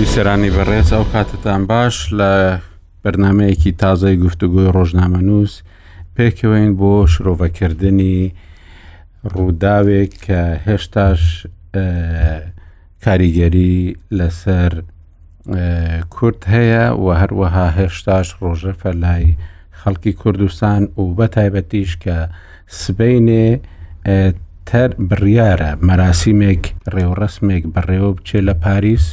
بیسەرانی بەڕێز ئەو کاتتان باش لە بەرنمەیەکی تازای گفتوگوی ڕۆژنامە نووس پێکەوەین بۆ شرۆڤەکردنی ڕووداوێک کە هێشتاش کاریگەری لەسەر کورد هەیە و هەروەها هێشتاش ڕۆژەفە لای خەڵکی کوردستان و بە تایبەتیش کە سبینێ تەر بڕیارە مەراسیمێک ڕێوڕسمێک بەڕێوە بچێ لە پاریس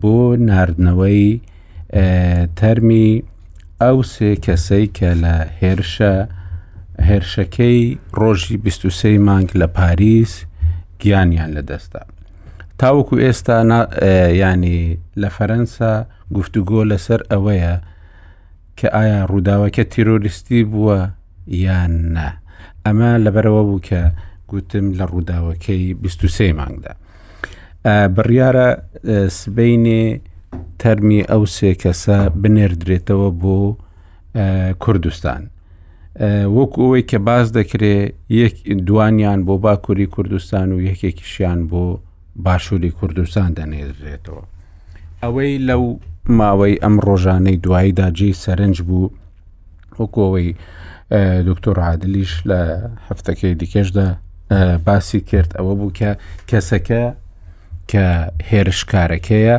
بۆ نردنەوەی تەرمی ئەو سێ کەسەی کە لە هێرشە هێرشەکەی ڕۆژی 23 مانگ لە پاریس گیانیان لەدەستدا. تاوەکو ئێستا ینی لە فەرەنسا گفتوگۆ لەسەر ئەوەیە کە ئایا ڕووداوەکە تیرۆریستی بووە یان نا ئەمە لەبەرەوە بوو کە گوتم لە ڕووداوەکەی 23 مانگدا بڕیارە سبینێ تەرمی ئەو سێ کەسە بنێردرێتەوە بۆ کوردستان وەکو ئەوەی کە باس دەکرێ یەک دوانیان بۆ باکووری کوردستان و یەکێکیشیان بۆ باشووری کوردستان دەنێژرێتەوە ئەوەی لەو ماوەی ئەم ڕۆژانەی دواییدا جێ سەرنج بوو وەکەوەی دکتۆر عادلیش لە هەفتەکەی دیکەشدا باسی کرد ئەوە بوو کە کەسەکە کە هێرشکارەکەیە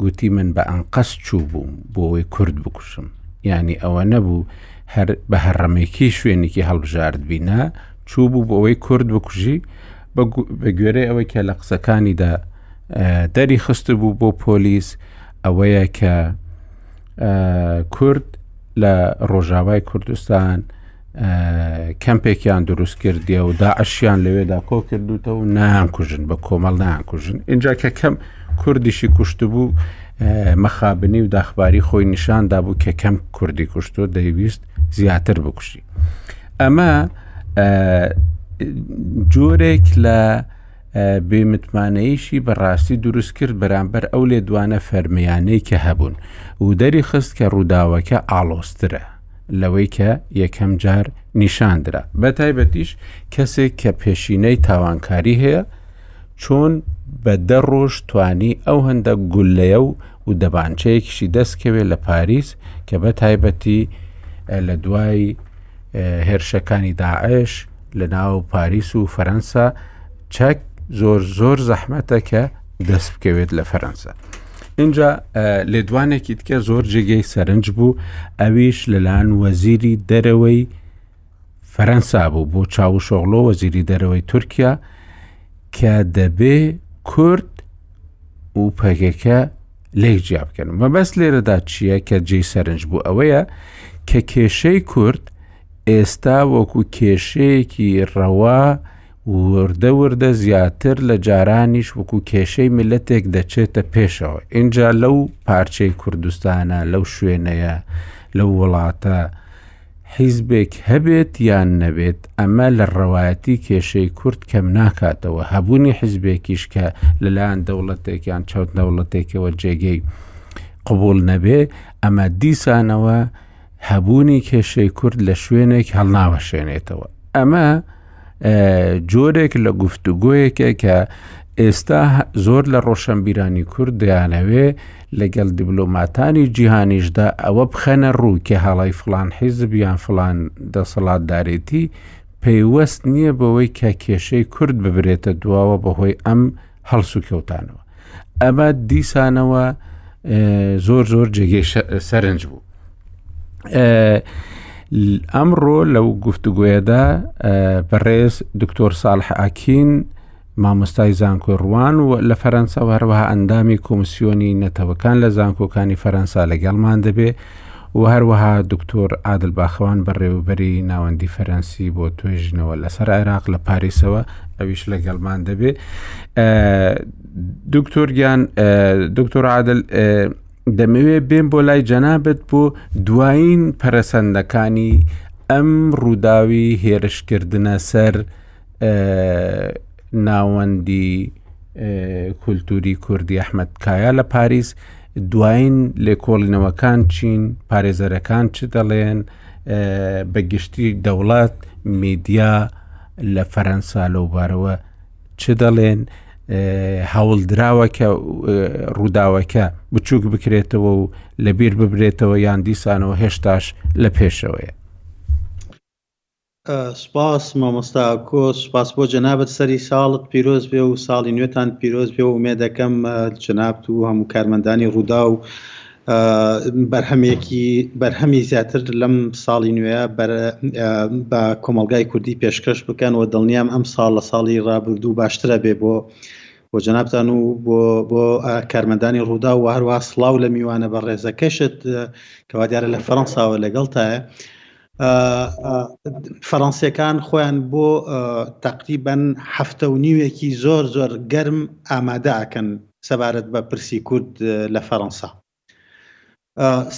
گوتی من بە ئەنقەست چوو بووم بۆەوەی کورد بکوشم یانی ئەوە نەبوو هەر بە هەڕەمێکی شوێنێکی هەڵبژاردبینا چوو بوو بۆ ئەوەی کورد بکوژی بە گوێرەی ئەوەی کە لە قسەکانیدا دەری خست بوو بۆ پۆلیس ئەوەیە کە کورد لە ڕۆژاوای کوردستان کەمپێکیان دروست کردێ و داعشیان لەوێدا کۆ کردوتە و نان کوژن بە کۆمەڵ نان کوژن اینجا کە کەم کوردیشی کوشتبوو مەخابنی و داخباری خۆی نیشاندا بوو کە کەم کوردی کوشتۆ دەیویست زیاتر بکوشی ئەمە جۆرێک لە بێمتمانەیشی بەڕاستی دروست کرد بەرامبەر ئەو لێدوانە فەرمیانەی کە هەبوون و دەری خست کە ڕووداوەکە ئاڵۆسترە لەوەی کە یەکەم جار نیشاندرا بە تایبەتیش کەسێک کە پێشینەی تاوانکاری هەیە چۆن بە دە ڕۆژ توانی ئەو هەندە گولەیە و و دەبانچەیەکیشی دەستکەوێت لە پاریس کە بە تایبەتی لە دوای هێرشەکانی داعش لە ناو پاریس و فەەنسا چەک زۆر زۆر زەحمەتە کە دەست بکەوێت لە فەرەنسا. اینجا لێدوانێکی تکە زۆر جێگەی سەرنج بوو ئەویش لەلاەن وەزیری دەرەوەی فەرەنسا بوو بۆ چاو و شۆغلۆ وەزیری دەرەوەی تورکیا کە دەبێ کورد و پەگەکە لێک جیا بکەن مەبەست لێرەدا چییە کە جێ سەرنج بوو ئەوەیە کە کێشەی کورد ئێستا وەکو کێشەیەکی ڕەوا وردە وردە زیاتر لە جارانیش وەکو کێشەی ملەتێک دەچێتە پێشەوە ئینجا لەو پارچەی کوردستانە لەو شوێنەیە لەو وڵاتە حیزبێک هەبێت یان نەبێت ئەمە لە ڕەوایەتی کێشەی کورد کەم ناکاتەوە هەبوونی حیزبێکیش کە لەلایەن دەوڵەتێک یان چەوت دەوڵەتێکەوە جێگەی قوبول نەبێ ئەمە دیسانەوە هەبوونی کێشەی کورد لە شوێنێک هەڵناوەشێنێتەوە ئەمە جۆرێک لە گفتوگۆیەکێک کە ئێستا زۆر لە ڕۆشنبیرانی کورد دەیانەوێ لەگەڵ دیبلۆماتانی جیهانیشدا ئەوە بخەنە ڕوو کە هەڵی فلان حیزب یان فلان دەسەڵاتدارێتی پەیوەست نییە بەوەی کە کێشەی کورد ببرێتە دواوە بەهۆی ئەم هەڵسوکەوتانەوە ئەمە دیسانەوە زۆر زۆر جێگەی سەرنج بوو ئەمڕۆ لەو گفتوگوێدا بەڕێز دکتۆر ساڵح ئاکین مامۆستای زانکۆی ڕوان و لە فەرەنسا و هەروەها ئەندامی کۆمسیۆنی نەتەوەکان لە زانکۆکانی فەرەنسا لەگەڵمان دەبێ و هەروەها دکتۆر عادل باخەوان بەڕێوەبەری ناوەندی فەرەنسی بۆ توێژینەوە لەسەر عێراق لە پاریسەوە ئەویش لەگەڵمان دەبێت دکتۆر گیان دکتۆر عادل دەمەوێ بێن بۆ لای جەنابەت بۆ دوایین پەرسەندەکانی ئەم ڕووداوی هێرشکردنە سەر ناوەندی کولتوری کوردی ئەحمد کایا لە پاریس دوایین لێکۆڵینەوەکان چین پارێزەرەکان چ دەڵێن بە گشتی دەوڵات میدیا لە فەرەنسا لەوبارەوە چ دەڵێن هەوڵدراوە کە ڕووداوەکە بچووک بکرێتەوە و لەبیر ببرێتەوە یان دیسانەوە هێشتاش لە پێشەوەیە سوپاس مامۆستا ئاکۆ سوپاس بۆ جەنابت سەری ساڵت پیرۆز بێ و ساڵی نوێتان پیرۆز بێ و ئومێ دەکەم جەنابت و هەموو کارمەندانی ڕوودا و بەرهەمێکی بەرهەمی زیاتر لەم ساڵی نوێە بە کۆمەلگای کوردی پێشکەش بکەن و دڵنیام ئەم ساڵ لە ساڵی ڕابردوو باشترە بێ بۆ بۆ جەنابتان و بۆ بۆ کارمەندانی ڕوودا و هەروە سڵاو لە میوانە بە ڕێزەکەشت کەوا دیارە لە فەرەنساوە لەگەڵ تایە فەرەنسیەکان خۆیان بۆ تەقریبەن هەفتە و نیوێکی زۆر زۆر گەرم ئامادە ئەکەن سەبارەت بە پرسی کورد لە فەرەنسا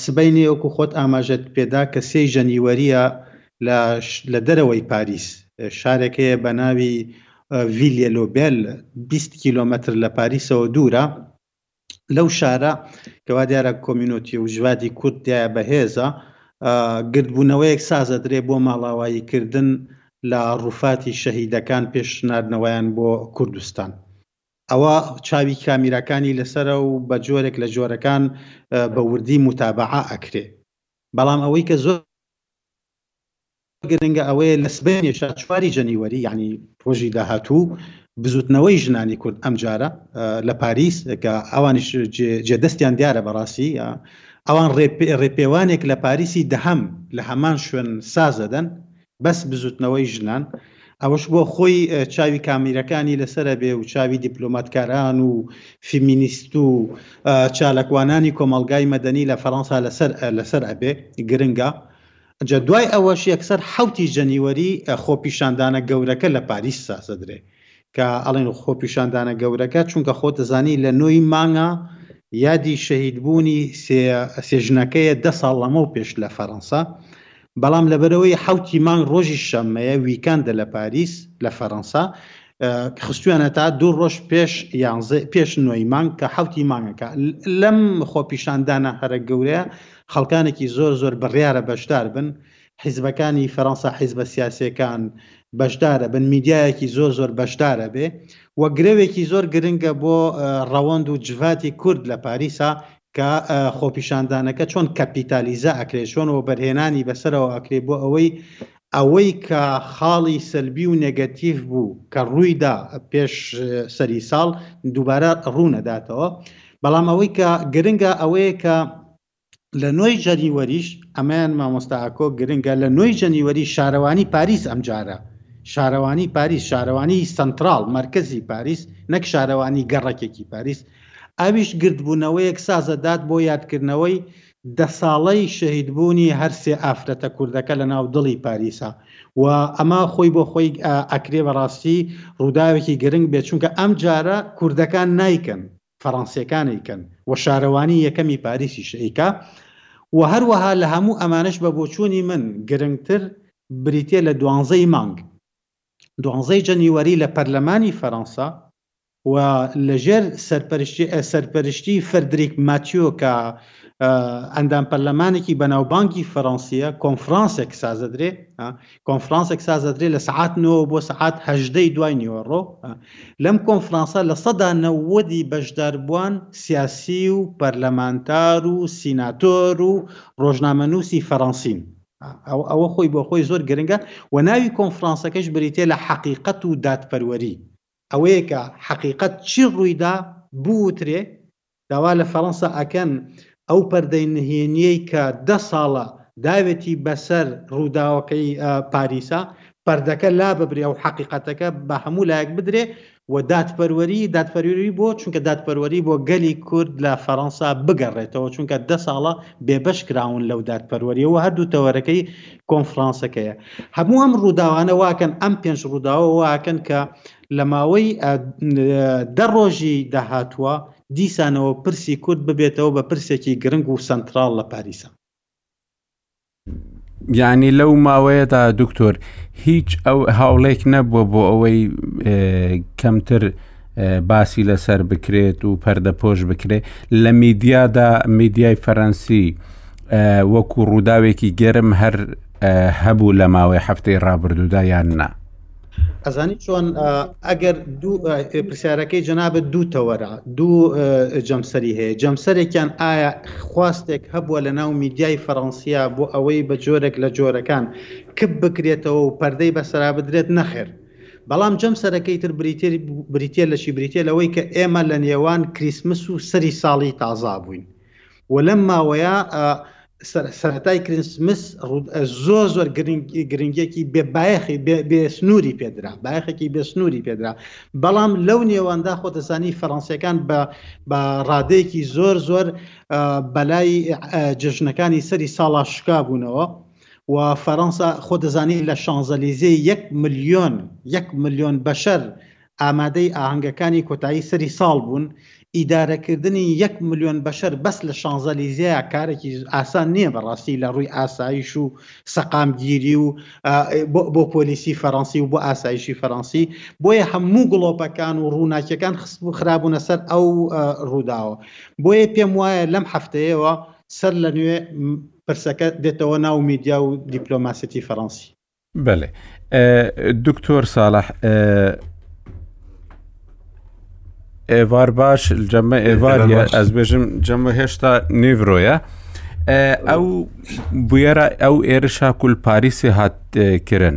سبینی وەکو خۆت ئاماژەت پێدا کە سێ ژەنیوەریە لە دەرەوەی پاریس شارێکەیە بە ناوی ڤیلیە لۆبێل 20 کیلومتر لە پاریسەوە دوورە لەو شارە کە وا دیارە کۆمینۆتی و ژوادی کورد دیایە بەهێزە، گردبوونەوەیەک سازەدرێ بۆ ماڵاواییکردن لە ڕووفاتی شەهیدەکان پێش ناردنەوەیان بۆ کوردستان. ئەوە چاوی کامیراکانی لەسەرە و بە جۆرێک لە جۆرەکان بە وردی موتابەعە ئەکرێ. بەڵام ئەوەی کە زۆر. گرنگە ئەوەیە لە سبەینێ شا چواری جەنیوەری یعنی ڕۆژی داهاتوو بزوتنەوەی ژنانی کورد ئەم جارە لە پاریس کە ئەوانیش جێ دەستیان دیارە بەڕاستی ئەوان ڕێپێوانێک لە پاریسی دەهەم لە هەمان شوێن سازەدەن بەس بزوتنەوەی ژنان ئەوەش بۆ خۆی چاوی کامیرەکانی لەسرە بێ و چاوی دیپلۆماتکاران و فیمینیست و چاالکوانانی کۆمەلگای مەدەنی لە فەەنسا لەسەر لەسەر ئەبێ گرنگە جا دوای ئەوەش یەکسەر حەوتی جەنیوەری خۆپیشاندانە گەورەکە لە پاریس سازدرێ کە ئەڵێن خۆپیشاندانە گەورەکە چونکە خۆت دەزانی لە نۆ ی مانگا یادی شەهیدبوونی سێ سێ ژنەکەیە دە ساڵ لەمەو پێش لە فەرەنسا بەڵام لەبەرەوەی حەوتی مانگ ڕۆژی شەممەیە ویکەندە لە پاریس لە فەرەنسا خستویانە تا دوو ڕۆژ پێش یانزە پێش نۆی مانگ کە حەوتی مانگەکە لەم خۆپیشاندانە هەرە گەورەیە خەڵکانێکی زۆر زۆر بڕیارە بەشدار بن، حیزبەکانی فەرەنسا حیزبە سیاسیەکان بەشدارە بن، میدیایەکی زۆر زۆر بەشدارە بێ و گرەوێکی زۆر گرنگە بۆ ڕەوەند و جڤاتی کورد لە پاریسا کە خۆپیشاندانەکە چۆن کەپیتالیزە ئەکرێ چۆن وەبەرهێنانی بەسەرەوە ئەکرێ بۆ ئەوەی ئەوەی کە خاڵی سەلبی و نێگەتیڤ بوو کە ڕوویدا پێش سەری ساڵ دووبارە ڕوونەداتەوە، بەڵام ئەوەی کە گرنگە ئەوەیە کە لە نۆی جەنیوەریش، ئەمەیان مامۆستا ئاکۆ گرنگە، لە نۆی جەنیوەری شارەوانی پاریس ئەمجارە شارەوانی پاریس شارەوانی سەنتراڵ مەرکەزی پاریس نەک شارەوانی گەڕەکێکی پاریس ئەویش گردبوونەوەیەک سازدات بۆ یادکردنەوەی دە ساڵەی شەهیدبوونی هەر سێ ئافرەتە کوردەکە لە ناو دڵی پاریسە و ئەمە خۆی بۆ خۆی ئەکرێ بە ڕاستی ڕووداوێکی گرنگ بێت، چونکە ئەم جارە کوردەکان نایکەن، فەرەنسییەکان ئەیکەن و شارەوانی یەکەمی پاریسیش ئەیکا و هەروەها لە هەموو ئەمانەش بە بۆچوونی من گرنگتر بریتییە لە دوانزەی مانگ دوانزەی جەنیوەری لە پەرلەمانی فەرەنسا و لەژێر سەرپەرشتیی فردریک ماتیۆ کە ئەندام پەرلەمانێکی بەناوبانگی فەرەنسییە، کۆنفرانسێک سازدرێ کۆنفرانسێک سازدرێ لە سەعات نۆوە بۆ سەعات هەژدەی دوای نیوەڕۆ. لەم کۆنفرانسە لە سەدا نەوەدی بەشداربووان سیاسی و پەرلەمانتار و سیناتۆر و ڕۆژنامەنووسی فەرەنسین. ئەوە خۆی بۆ خۆی زۆر گرنگە و ناوی کۆنفرانسەکەش بریتییە لە حەقیقەت و دادپەروەری. ئەوەیە کە حەقیقەت چی ڕوویدا بووترێ، داوا لە فەرەنسا ئەکەن ئەو پەردەی نهێنیەی کە دە ساڵە داوێتی بەسەر ڕووداوەکەی پاریسا، پەردەکە لاببرێ و حەقیقەتەکە بە هەموو لایەک بدرێ و دادپەروەری دادپەروەری بۆ چونکە دادپەروەری بۆ گەلی کورد لە فەرەنسا بگەڕێتەوە چونکە دە ساڵە بێبەش کراون لەو دادپەروەریەوە هەردوو تەوەرەکەی کۆنفرانسەکەیە هەموو ئەم ڕووداوانە واکەن ئەم پێنج ڕووداوە واکەن کە لە ماوەی دە ڕۆژی داهاتووە دیسانەوە پرسی کورد ببێتەوە بە پرسێکی گرنگ و سنترال لە پاریسە یعنی لەو ماوەیەدا دکتۆر هیچ ئەو هاوڵێک نەبووە بۆ ئەوەی کەمتر باسی لەسەر بکرێت و پەردەپۆش بکرێت لە میدیادا میدیای فەرەنسی وەکو ڕووداوێکی گەرم هەر هەبوو لە ماوەی هەفتەی ڕابردوودا یان نا ئەزانی چۆن ئەگەر دوو پرسیارەکەی جەنابەت دوو تەوەرە دوو جەمسەری هەیە جەمسەرێکیان ئایا خواستێک هەبووە لە ناو میدیای فەڕەنسیا بۆ ئەوەی بە جۆرێک لە جۆرەکان کپ بکرێتەوە و پەردەی بەسرا بدرێت نەخێر بەڵام جەمسەرەکەی تر بریتیە لە چی؟ بریتیە لەوەی کە ئێمە لە نێوان کریسمس و سەری ساڵی تازە بووین و لەم ماوەیە سەرەتای کریسمس زۆر زۆر گرنگێکی بێ بایەخی بێ سنووری پێدرا بایەخێکی بێ سنووری پێدرا بەڵام لەو نێواندا خۆتەزانی فەڕەنسیەکان بە ڕادەیەکی زۆر زۆر بەلای جژنەکانی سەری ساڵا شکا بوونەوە و فەرەنسا خۆ دەزانی لە شانزەلیزێ یەک ملیۆن یەک ملیۆن بەشەر ئامادەی ئاهەنگەکانی کۆتایی سەری ساڵ بوون ئیدارەکردنی یەک ملیۆن بەشەر بەس لە شانزەلیزەیە کارێکی ئاسان نییە بەڕاستی لە ڕووی ئاسایش و سەقامگیری و بۆ پۆلیسی فەڕەنسی و بۆ ئاسایشی فەڕەنسی بۆیە هەموو گڵۆپەکان و ڕووناکیەکان خست و خرابوونە سەر ئەو ڕووداوە بۆیە پێم وایە لەم هەفتەیەوە سەر لە نوێ پرسەکە دێتەوە ناو میدیا و دیپلۆماسیەتی فەرەنسی. بەێ دکتۆر ساڵح ئێوار باش جەمە ئێوار ئەس بێژم جەمە هێشتا نیڤۆیە ئەو بێرە ئەو ئێرشا کول پاریسی هاتکردن.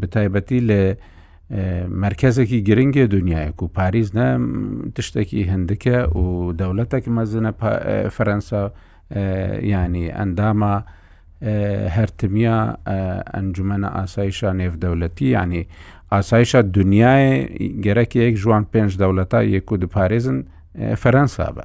بەتایبەتی لە مرکزێکی گرنگی دنیایەک و پاریس نە تشتێکی هندەکە و دەولەتێک مەزنە فەرەنسا ینی ئەندامە هەرتمیە ئەنجومەنە ئاسایشە نێودەولەتی ینی ئاسایشە دنیای گەرەکیەک ژوان پێنج دەولەتا یەک و دوپارێزن فەرەنسا بە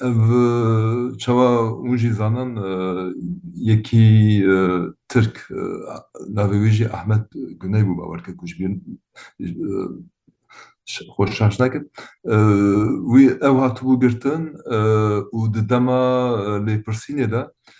ئەڤ چەوە وژی زانن یەکی ترک ناڤی وژی ئەحمەد گونەی بوو باوەر کە کوش بین خۆش شاش ناکرد وی ئەو هاتبوو گرتن و ددەما لێپرسینێدا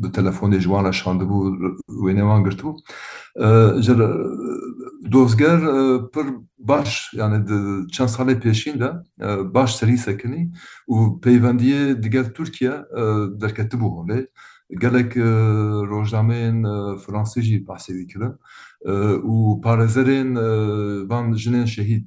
بە تەلەفۆنیش وان ڕشاندبوو وێنە وان گرتبوو جر دۆزگەر پر باش یانە چەند ساڵی پێشیندا باش سەری سەکنی و پەیوەندیە دگەر تورکیا دەرکەت بوو هەڵێ گەلێک ڕۆژنامەیەن فرانسیژی پاسەوی کرد و پارێزەرێن بان ژنێن شەهید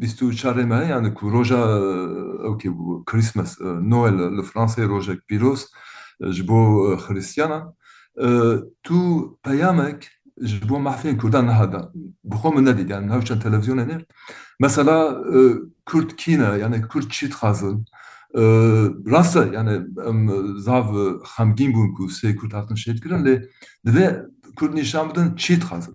بیست و چوار ی مایە یان کو رۆژە ئەو کێ بوو کریسمەس نۆێل لە فرانسەی رۆژێک پیرۆز ژ بۆ خریستیانان تو پەیامەک ژ بۆ مافین کوردان نەهادا بخۆ من نەدید یان ناو چەند تەلەڤزیۆنە نێ مەسەلا کورد کینە یانێ کورد چی دخازن راستە یانێ زاڤ خەمگین بوون کو سێ کورد هاتن شەید کرن لێ دەێ کورد نیشان بدەن چی دخازن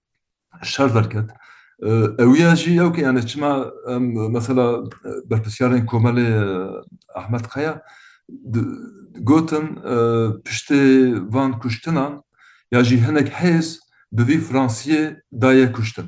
شەر دەرکەت ئەویاژی ئەو کە یانە چما مەسەلا بەرپسیارن کۆمەلێ ئەحمد قەیە گوتن پشتێ وان کوشتنان یاژی هەنێک هێز بڤی فرانسیە دایە کوشتن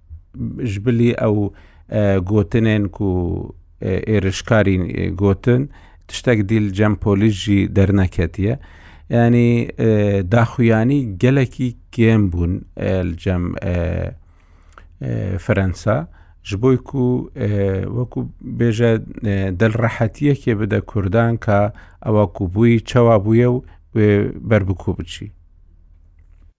ژبلی ئەو گۆتنێن و ئێرشکارین گۆتن تشتێک دیل جەم پۆلیژی دەرنەکەتیە ینی داخویانی گەلێکی گێم بوون جەم فەرەنسا ji بۆی ku وەکو بێژە دەل ڕەحەتیەکێ بدە کوردان کە ئەوە کوبووی چاوا بووە و بەربکو بچی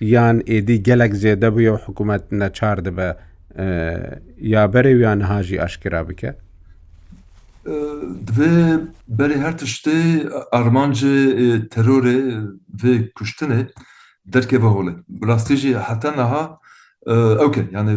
یان ئێدی گەلک زێدە بووە و حکوومەت نەچار دەبە یا بەرە ویان هاژی ئاشکرا بکە دوێ بەرێ هەر تشتێ ئارمانجێ تەرۆرێ vê کوشتنێ دەرکێ بە هۆڵێ ڕاستیژی حتا نەها ئەوکە یانێ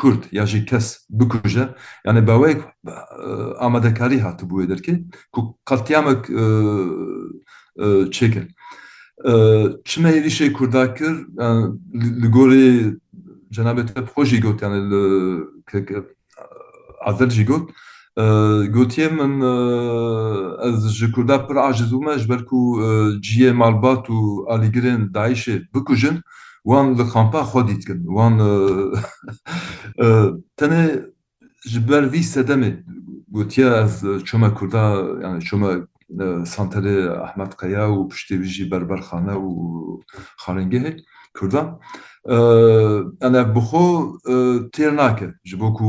کورد یا ژی کەس بکوژە یانە باوەیەک ئامادەکاری هاتبووە دەرکەی قەتیامەک چێکرد چمە هێریشەی کوردا کرد لە گۆری جەنابێت خۆشی گوتیانە ئازەرجی گوت گۆتیە من ئەز ژ کوردا پر عاجز بومە ژبەر کو جیە مالبات و ئالیگرێن داعشێ بکوژن وان لە خامپا خوە دیتگن وان تەنێ ژبەر ڤی سەدەمێ گۆتیە ئەز چۆمە کوردا یانێ چۆمە سانتەرێ ئەحمەد قەیا و پشتێ ویژی بەربەر خانە و خانەنگەێ کوردا ئەنە بخۆ تێر ناکە ژبۆ کو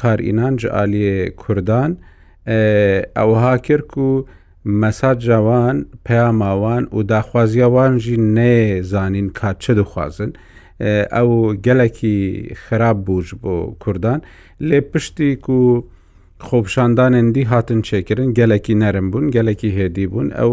کار ئینانج ئالیێ کوردان ئەوها کرد و مەسا جوان پەیاماوان و داخوازیاوانژی نەیەزانین کات چ دخوازن ئەو گەلێکی خراپ بووش بۆ کوردان لێ پشتێک و خۆپشاندانێندی هاتن چێکردن گەلێکی نەرم بوون گەلێکی هێدی بوون ئەو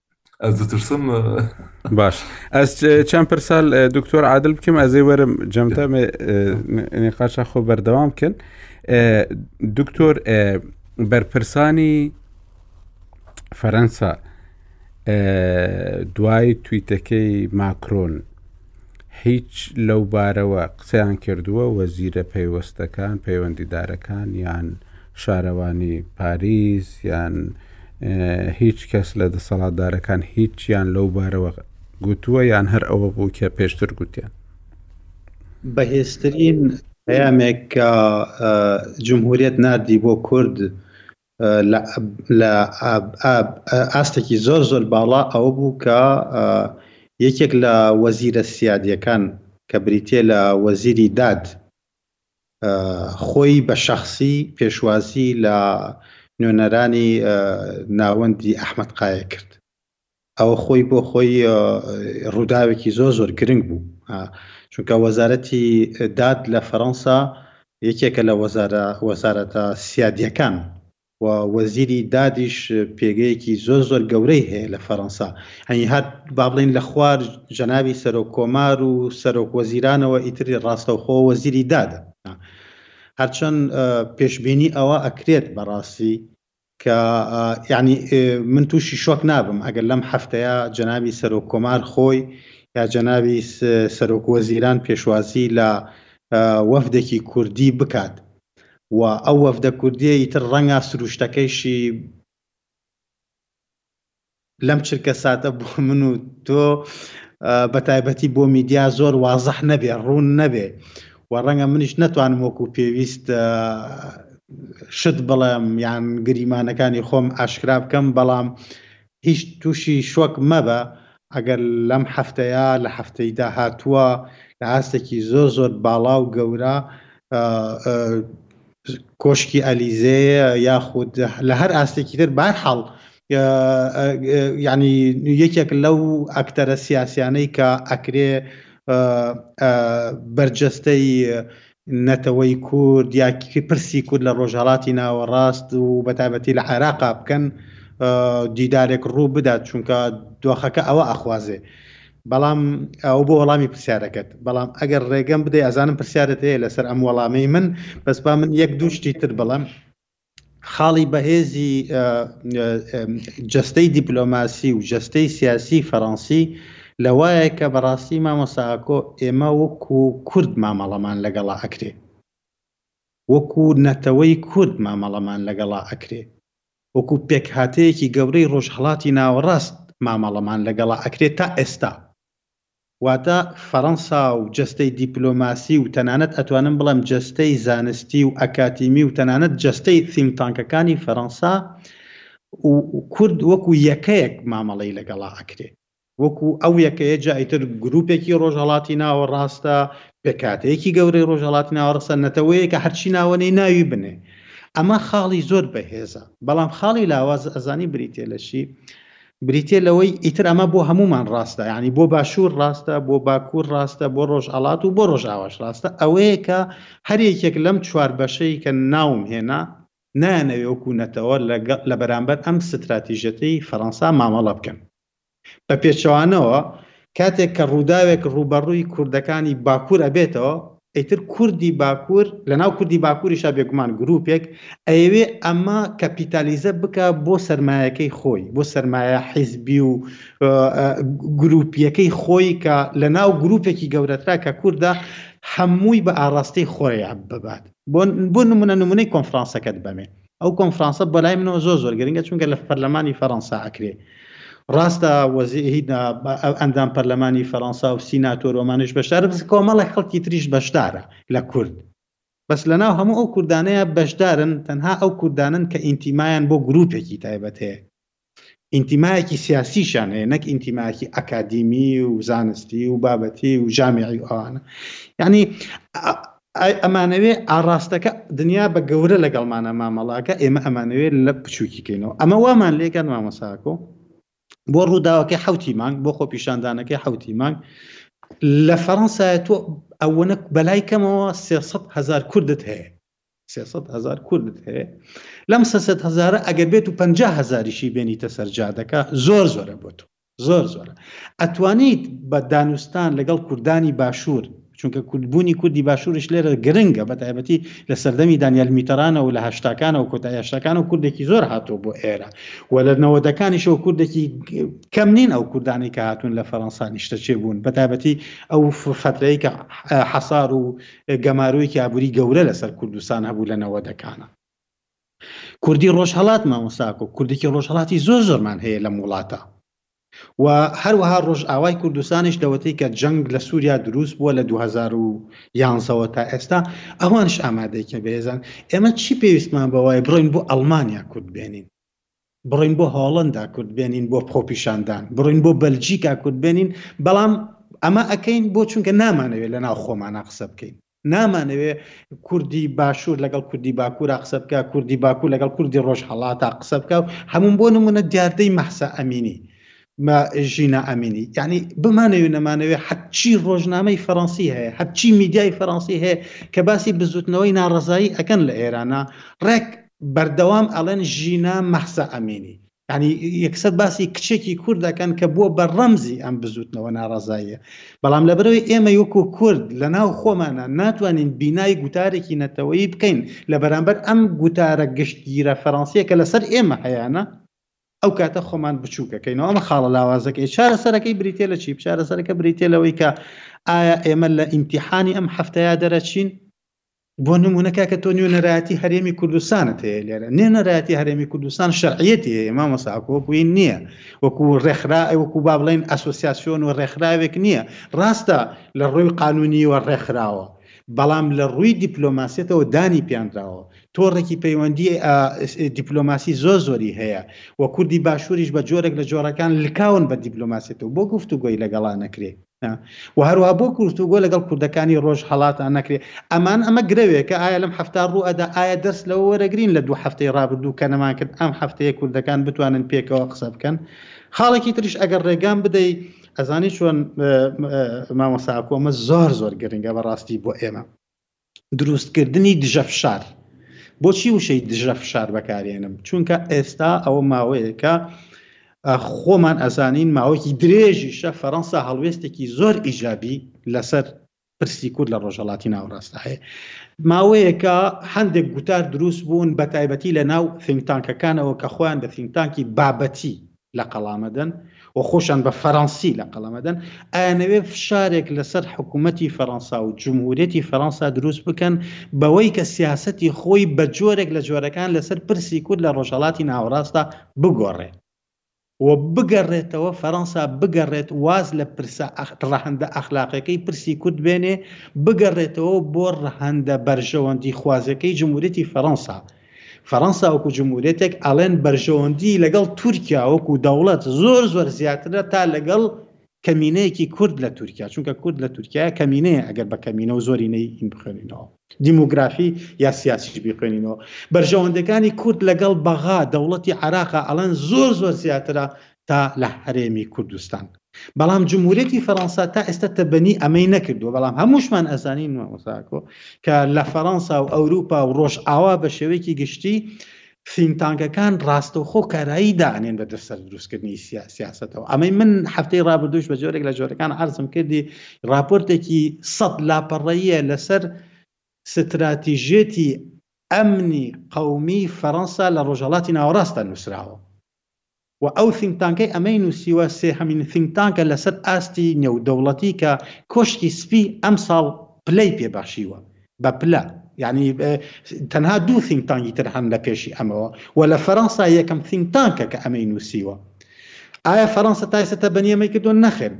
ئەز دەترسم باش ئەس چەند پرسال دکتۆر عادل بکەم ئەزێ وەرم جەمتە نقاشە خۆ بەردەوام بکەن دکتۆر بەرپرسانی فەرەنسا دوای تویتەکەی ماکرۆن هیچ لەو بارەوە قسەیان کردووە وەزیرە پەیوەستەکان پەیوەندیدارەکان یان شارەوانی پاریس یان هیچ کەس لە دەسەڵاتدارەکان هیچیان لەو بارەوە گوتووە یان هەر ئەوە بوو کە پێشتر گوتیان بەهێزترین پەیامێک کە جمهوریت نردی بۆ کورد لە ئاستێکی زۆر زۆر باڵا ئەوە بوو کە یەکێک لە وەزیرە سیادیەکان کە بریتیە لە وەزیری داد خۆی بە شەخسی پێشوازی لە نوێنەرانی ناوەندی ئەحمەد قایە کرد. ئەوە خۆی بۆ خۆی ڕووداوێکی زۆر زۆر گرنگ بوو چونکە وەزارەتی داد لە فەرەنسا یەکێکە لە وەزارە وەزارەتە سیادیەکان و وەزیری دادیش پێگەیەکی زۆر زۆر گەورەی هەیە لە فەرەنسا هەنی هات با بڵین لە خوار جەناوی سەرۆک کۆمار و سەرۆک وەزیرانەوە ئیتری ڕاستەوخۆ وەزیری دادە هەرچەند پێشببینی ئەوە ئەکرێت بەڕاستی کە یانی من تووشی شۆک نابم ئەگەر لەم هەفتەیە جەنابی سەرۆک کۆمار خۆی یا جەنابی سەرۆک وەزیران پێشوازی لە وەفدێکی کوردی بکات و ئەو وەفدە کوردیە ئیتر ڕەنگە سروشتەکەیشی لەم چرکەساتە بۆ من و تۆ بە تایبەتی بۆ میدیا زۆر وازح نەبێ ڕوون نەبێ و ڕەنگە منیش نەتوانم وەکو پێویست شت بڵێم یان گریمانەکانی خۆم ئاشکرا بکەم بەڵام هیچ تووشی شۆک مەبە ئەگەر لەم هەفتەیە لە هەفتەی داهاتووە لە ئاستێکی زۆر زۆر باڵا و گەورە کۆشکی ئەلیزێیە یاخود لە هەر ئاستێکی تر بارحاڵ یعنی یەکێک لەو ئەکتەرە سیاسیانەی کە ئەکرێ بەرجەستەی نەتەوەی کورد یاکی پرسی کورد لە ڕۆژهڵاتی ناوەڕاست و بەتابەتی لە عێراقا بکەن دیدارێک ڕوو بدات چونکە دۆخەکە ئەوە ئەخوازێ بەڵام ئەو بۆ وەڵامی پرسیارەکەت بەڵام ئەگەر ڕێگەم بدەی ئەزانم پرسیارت هەیە لەسەر ئەم وەڵامەی من بەس با من یەک دووشتی تر بڵم خاڵی بەهێزی جستەی دیپلۆماسی و جستەی سیاسی فەڕەنسی لەوایە کە بەڕاستی مامۆساکۆ ئێمە وەکو کورد مامەڵەمان لەگەڵا ئەکرێ وەکو نەتەوەی کورد مامەڵەمان لەگەڵا ئەکرێ وەکو پێکهاتەیەکی گەورەی ڕۆژهەڵاتی ناوەڕاست مامەڵەمان لەگەڵا ئەکرێت تا ئێستا. واتە فەرەنسا و جەستەی دیپلۆماسی و تەنانەت ئەتوانم بڵێم جەستەی زانستی و ئەکاتیمی و تەنانەت جەستەی ثینک تانکەکانی فەرەنسا و کورد وەکو یەکەیەک مامەڵەی لەگەڵا ئەکرێت. وەکو ئەو یەکەیە جا ئیتر گروپێکی ڕۆژهەڵاتی ناوەڕاستە پێکهاتەیەکی گەورەی ڕۆژهەڵاتی ناوەڕاستە نەتەوەیە کە هەرچی ناوەنەی ناوی بنێ ئەمە خاڵی زۆر بەهێزە بەڵام خاڵی لاواز ئەزانی بریتێ لە چی بریتێ لەوەی ئیتر ئەمە بۆ هەمومان ڕاستە ینی بۆ باشوور ڕاستە بۆ باکوور ڕاستە بۆ ڕۆژهڵات و بۆ ڕۆژاواش ڕاستە ئەوەیە کە هەرێکێک لەم چوار بەشەی کە ناوم هێنا نایەنەوێ وەکو نەتەوە لە بەرامبەر ئەم ستراتیژەتەی فەرەنسا مامەڵە بکەن بە پێچەوانەوە کاتێک کە ڕووداوێک ڕووبەڕووی کوردەکانی باکوور ئەبێتەوە ئیتر کوردی باکوور لە ناو کوردی باکووریشا بێگومان گرووپێک ئەیەوێ ئەمە کەپیتالیزە بکا بۆ سەرمایەکەی خۆی بۆ سەرمایە حیزبی و گرووپیەکەی خۆی کە لە ناو گرووپێکی گەورەترا کە کووردە هەمووی بە ئاڕاستەی خۆیان ببات بۆ نمونە نمونەی کۆنفرانسەکەت بەمێ ئەو کۆنفرانسە بەلای منەوە زۆر زۆر گرنگە چونکە لە پەرلەمانی فەرەنسا ئەکرێ ڕاستە وەزیهیدا ئەندام پەرلەمانی فەرەنسا و سیناتۆر ومانش بەشدار بس کۆمەڵی خەڵکی تریش بەشدارە لە کورد بەس لەناو هەموو ئەو کوردانەیە بەشدارن تەنها ئەو کوردانن کە ئینتیمایان بۆ گروپێکی تایبەت هەیە ئینتیمایەکی سیاسیشیان هەیە نەک ئینتیمایەکی ئەکادیمی و زانستی و بابەتی و جامیعی و ئەوانە یعنی ئەمانەوێ ئاڕاستەکە دنیا بە گەورە لەگەڵمانە مامەڵاکە ئێمە ئەمانەوێت لە بچووکیکەینەوە ئەمە وامان لێکان مامەساکۆ بۆ ڕووداوەکەی حوتی مانگ بۆ خۆپیشاندانەکەی حوتی مانگ لە فەڕەنسایە تۆ ئەوەنە بەلای کەمەوە سێ هزار کوردت هەیە سێ سەد هەزار کوردت هەیە لەم سێ سەد هەزارە ئەگەر بێت و پەنجا هەزاریشی بێنیتە سەر جادەکە زۆر زۆرە بۆ تۆ زۆر زۆرە ئەتوانیت بە دانوستان لەگەڵ کوردانی باشوور چونکە کوردبوونی کوردی باشوورش لێرە گرنگە بە تایبەتی لە سەردەمی دانیال میتەرانەوە لە هەشتاکانەوە کۆتا هێشتاکانەوە کوردێکی زۆر هاتۆ بۆ ئێرە و لە نەوەدەکانیشەوە کوردێکی کەم نین ئەو کوردانی کە هاتوون لە فەرەنسا نیشتەچێ بوون بە تایبەتی ئەو فترەیە حەسار و گەمارۆیەکی ئابوری گەورە لەسەر کوردستان هەبوو لە نەوەدەکانا کوردی ڕۆژهەڵات مامۆساکۆ کوردێکی ڕۆژهڵاتی زۆر زۆرمان هەیە لەم وڵاتە و هەروەها ڕۆژ ئاوای کوردستانیش لەوەتەی کە جەنگ لە سووریا دروست بووە لە 2011ەوە تا ئێستا ئەوانش ئامادەیکە بەێزان ئێمە چی پێویستمان بەوای بڕۆین بۆ ئەڵمانیا کورد بێنین بڕۆین بۆ هۆڵەندا کورد بێنین بۆ خۆپیشاندان، بڕۆین بۆ بەلجیکا کورد بێنین، بەڵام ئەمە ئەکەین بۆ چونکە نامانەوێت لەناو خۆمانا قسە بکەین، نامانەوێت کوردی باشوور لەگەڵ کوردی باکوورا قسە بکات، کوردی باکوور لەگەڵ کوردی ڕۆژهەڵاتا قسە بکات و هەموو بۆ نموونە دیاردەی مەهسا ئەمینی مە ژینا ئەمینی یعنی بمانەوێ نەمانەوێ حەچی ڕۆژنامەی فەڕەنسی هەیە هەرچی میدیای فەڕەنسی هەیە کە باسی بزوتنەوەی ناڕزایی ئەەکەن لە ئێرانە ڕێک بەردەوام ئەڵێن ژینا مەحسا ئەمینی ینی یەکسەر باسی کچێکی کورد دەکەن کە بووە بە ڕەمزی ئەم بزوتنەوە ناڕزاییە بەڵام لە برەوەی ئێمە وەکو کورد لە ناو خۆمانە ناتوانین بینای گوتارێکی نەتەوەیی بکەین لە بەرامبەر ئەم گوتارە گشتگیرە فەرەنسیە کە لەسەر ئێمە هەیەە ئەو کاتە خۆمان بچووکەکەینەوە ئەمە خاڵە لاوازەکەی چارەسەرەکەی بریتێ لە چی چارەسەرەکە بریتێ لەوەی کە ئایا ئێمە لە ئیمتیحانی ئەم هەفتەیە دەرەچین بۆ نمونونەکە کە تۆ نوێنەرایەتی هەرێمی کوردستانت هەیە لێرە نوێنەرایەتی هەرێمی کوردستان شەرعەتی هەیە مامە ساکۆکوی نییە وەکو ڕێکخرا وەکو با بڵێن ئەسۆسیاسیۆن و ڕێکخراوێک نییە ڕاستە لە ڕووی قانونیوە ڕێکخراوە بەڵام لە ڕووی دیپلۆماسیەتەوە دانی پیانراوە تۆڕێکی پەیوەندیی دیپلۆماسی زۆر زۆری هەیە و کوردی باشووریش بە جۆرێک لە جۆرەکان لکاون بە دیپلۆماسیەتەوە بۆ گفتوگۆی لەگەڵا نەکرێ و هەروها بۆ گفتوگۆ لەگەڵ کوردەکانی ڕۆژ هەڵاتان نەکرێ ئەمان ئەمە گرەوێکە ئایا لەم هەفتا ڕوو ئەدا ئایا دەرس لەوە وەرەگرین لە دوو هەفتەی ڕابردوو کە نەمان کرد ئەم هەفتەیە کوردەکان بتوانن پێکەوە قسە بکەن خاڵێکی تریش ئەگەر ڕێگام بدەی ئەزانی چۆن مامۆساکۆمە زۆر زۆر گرنگە بەڕاستی بۆ ئێمە دروستکردنی دژە فشار بۆچی وشەی دژە فشار بەکارێنم چونکە ئێستا ئەوە ماوەیەکە خۆمان ئەزانین ماوەکی درێژیشە فەەنسا هەڵوێستێکی زۆر ئیجابی لەسەر پرسی کورد لە ڕۆژهڵاتی ناوڕاستە هەیە ماوەیەکە هەندێک گوتار دروست بوون بە تایبەتی لە ناو فنگتانکەکانەوە کە خۆیان بە فنگتانکی بابەتی لە قەڵامەدەن و خۆشیان بە فەرەنسی لە قەڵەمەدەن، ئایانەوێ فشارێک لەسەر حکومەتی فەرەنسا و جمهوریەتی فەرەنسا دروست بکەن بەوەی کە سیاسەتی خۆی بە جۆرێک لە جۆرەکان لەسەر پرسی کورد لە ڕۆژهەڵاتی ناوەڕاستا بگۆڕێت و بگەڕێتەوە فەرەنسا بگەڕێت واز لە پرسە ڕەهەندە ئەخلاقیەکەی پرسی کورد بێنێ بگەڕێتەوە بۆ ڕەهەندە بەرژەوەندی خوازەکەی جمهوریەتی فەرەنسا فەرەنسا وەکو جمهوریەتێک ئەڵێن بەرژەوەندی لەگەڵ تورکیا وەکو دەوڵەت زۆر زۆر زیاترە تا لەگەڵ کەمینەیەکی کورد لە تورکیا چونکە کورد لە تورکیا کەمینەیە ئەگەر بە کەمینە و زۆرینەی ئین بخوێنینەوە دیموگرافی یا سیاسیش بیخوێنینەوە بەرژەوەندەکانی کورد لەگەڵ بەغا دەوڵەتی عراقا ئەڵەن زۆر زۆر زیاترە تا لە هەرێمی کوردستان بەڵام جمهوریەتی فەرەنسا تا ئێستا تەبەنی ئەمەی نەکردووە بەڵام هەمووشمان ئەزانین مامۆساکۆ کە لە فەرەنسا و ئەوروپا و ڕۆژئاوا بە شێوەیەکی گشتی سینتانکەکان ڕاستەوخۆ کارایی دانێن بە دەسەر دروستکردنی سیاستەوە ئەمەی من هەفتەی ڕابردوش بە جۆرێک لە جۆرەکان عرزم کردی راپۆرتێکی سەد لاپەڕەیە لەسەر ستراتیژێتی ئەمنی قومی فەرەنسا لە ڕۆژهڵاتی ناوەڕاستە نووسراوە و ئەو ثینک تانکەی ئەمەی نووسیوە سێهەمین ثینک تانکە لەسەر ئاستی نێودەوڵەتی کە کۆشکی سپی ئەمساڵ پلەی پێ بەخشیوە بە پلە یانی تەنها دوو ثینک تانکی تر هەن لە پێشی ئەمەوە و لە فەرەنسا یەکەم ثینک تانکە کە ئەمەی نووسیوە ئایا فەرەنسا تا ئێستا تەبەنی ئەمەی کردووە نەخێر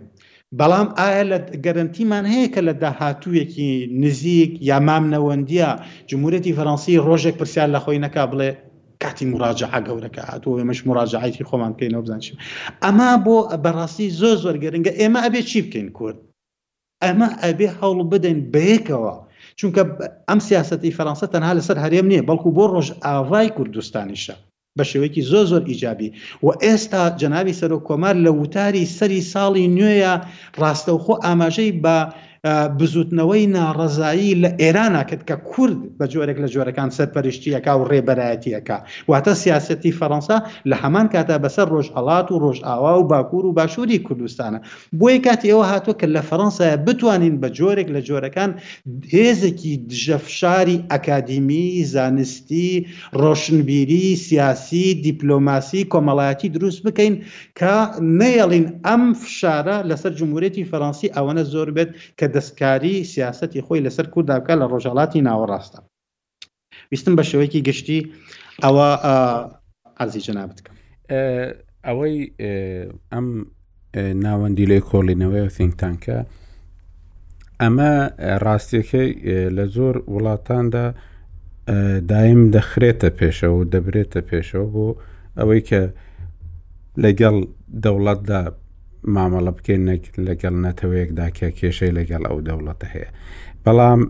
بەڵام ئایا لە گەرەنتیمان هەیە کە لە داهاتوویەکی نزیک یا مامنەوەندیە جمهوریەتی فەرەنسی ڕۆژێک پرسیار لە خۆی نەکا بڵێ کاتی مراجعە گەورەکە هاتووە ئێمەش مراجعایکی خۆمان بکەینەوە بزانشیم ئەمە بۆ بەڕاستی زۆر زۆر گەرنگە ئێمە ئەبێ چی بکەین کورد ئەمە ئەبێ هەوڵ بدەین بەیەکەوە چونکە ئەم سیاستی فەرەنسا تەنها لەسەر هەرێم نییە بەڵکو بۆ ڕۆژ ئاوای کوردستانیشە بە شێوەیەکی زۆر زۆر ئیجابی و ئێستا جەناوی سەرۆک کۆمار لە وتاری سەری ساڵی نوێیە ڕاستەوخۆ ئاماژەی بە بزوتنەوەی ناڕەزایی لە ئێرانە کرد کە کورد بە جۆرێک لە جۆرەکان سەرپەرشتیەکە و ڕێبەرایەتیەکە واتە سیاستی فەڕەنسا لە هەمان کاتا بەسەر ڕۆژهڵات و ڕۆژئاوا و باکوور و باشووری کوردستانە بۆیە کاتی ئەوە هاتووە کە لە فەڕەنسایە بتوانین بە جۆرێک لە جۆرەکان هێزێکی دژە فشاری ئەکادیمی زانستی ڕۆشنبیری سیاسی دیپلۆماسی کۆمەڵایەتی دروست بکەین کە نەیەڵین ئەم فشارە لەسەر جمهورێتی فەرەنسی ئەوەنە زۆر بێت کە دەستکاری سیاسەتی خۆی لەسەر کوردا بکات لە ڕۆژهەڵاتی ناوەڕاستە ویستم بە شێوەیەکی گشتی ئەوە ئازی جەنابەت کەم ئەوەی ئەم ناوەندی لێ کۆڵینەوەی و سینگتانکە ئەمە ڕاستیەکەی لە زۆر وڵاتاندا دایم دەخرێتە پێشەوە و دەبرێتە پێشەوە بۆ ئەوەی کە لەگەڵ دەوڵەتدا مامەڵە بکەین لەگەڵ نەتەوەیەکدا کە کێشەی لەگەڵ ئەو دەوڵەتە هەیە بەڵام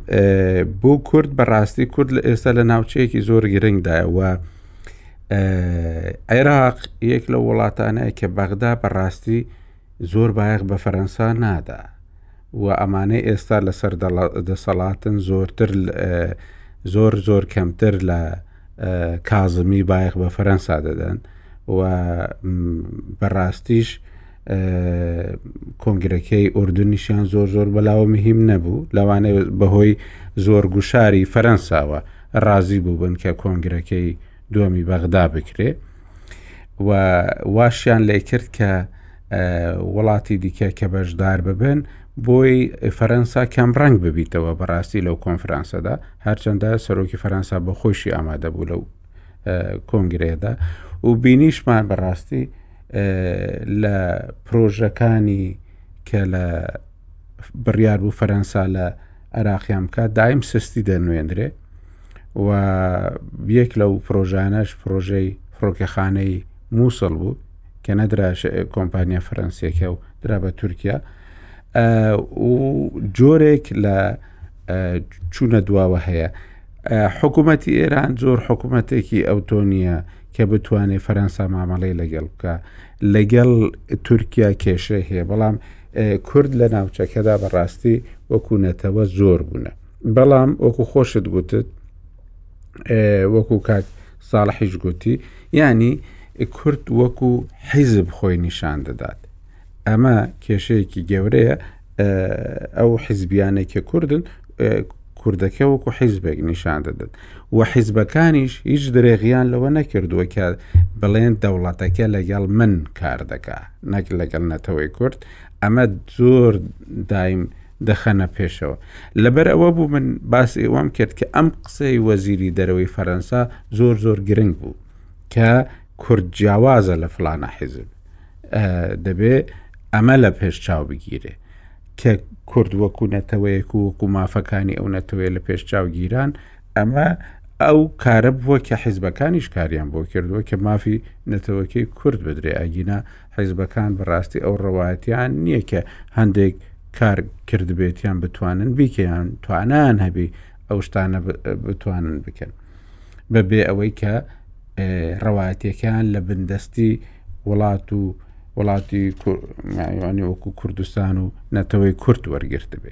بۆ کورد بەڕاستی کورد لە ئێستا لە ناوچەیەکی زۆر گرنگدایەوە عێراق یەک لە وڵاتانەیە کە بەغدا بەڕاستی زۆر بایەخ بە فەرەنسا نادا و ئەمانەی ئێستا لەسەر دەسەڵاتن زۆرتر زۆر زۆر کەمتر لە کازمی بایەخ بە فەرەنسا دەدەن و بەڕاستیش کۆنگرەکەی ئوردنیشیان زۆر زۆر بەلاوە مهم نەبوو لەوانێ بەهۆی زۆر گوشاری فەرەنساوە ڕازی بووبن کە کۆنگرەکەی دووەمی بەغدا بکرێ و واشیان لێ کرد کە وڵاتی دیکە کە بەشدار ببن بۆی فەرەنسا کەم ڕنگ ببیتەوە بەڕاستی لەو کۆنفرانسەدا هەرچەندە سەرۆکی فەرەنسا بە خۆشی ئامادە بوو لەو کۆنگرێدا و بینیشمان بەڕاستی لە پرۆژەکانی کە لە بڕیار بوو فەرەنسا لە عێراقیان بکات دایم سستی دەنوێنرێ و یەک لەو پرۆژانەش پرۆژەی فڕۆکەخانەی مووسڵ بوو کە نەدرا کۆمپانیا فەرەنسیەکە و درا بە تورکیا و جۆرێک لە چوونە دواوە هەیە حکوومەتی ئێران زۆر حکوومەتێکی ئەوتۆنیە کە بتوانێت فەرەنسا مامەڵەی لەگەڵ بکە لەگەڵ تورکیا کێشەی هەیە بەڵام کورد لە ناوچەکەدا بەڕاستی وەکو نەتەوە زۆر بوونە بەڵام وەکو خۆشت گوتت وەکو کاک ساڵحیش گوتی ینی کورد وەکو حیزب خۆی نیشان دەدات ئەمە کێشەیەکی گەورەیە ئەو حیزبیانێک کە کوردن کوردەکە وەکو حیزبێک نیشان دەدەن و حیزبەکانیش هیچ درێغیان لەوە نەکردووە کە بڵێن دەوڵەتەکە لەگەڵ من کار دەکا نەک لەگەڵ نەتەوەی کورد ئەمە زۆر دایم دەخەنە پێشەوە لەبەر ئەوە بوو من باس ئێوەم کرد کە ئەم قسەی وەزیری دەرەوەی فەەنسا زۆر زۆر گرنگ بوو کە کورد جیاوازە لە فلانە حیزب دەبێ ئەمە لە پێش چاو بگیرێ کە کورد وەکو نەتەوەیەک و وەکو مافەکانی ئەو نەتەوەیە لە پێش چاوگیران ئەمە ئەو کارە بووە کە حیزبەکانیش کاریان بۆ کردووە کە مافی نەتەوەکی کورد بدرێ ئەگینا حیزبەکان بەڕاستی ئەو ڕەواتیان نییە کە هەندێک کار کردبێتیان بتوانن بیکەیان توانان هەبی ئەو شتانە بتوانن بکەن بەبێ ئەوەی کە ڕەوایەتیەکەیان لە بندەستی وڵات و وڵاتی کوردیوانی وەکو کوردستان و نەتەوەی کورت وەرگرت بێ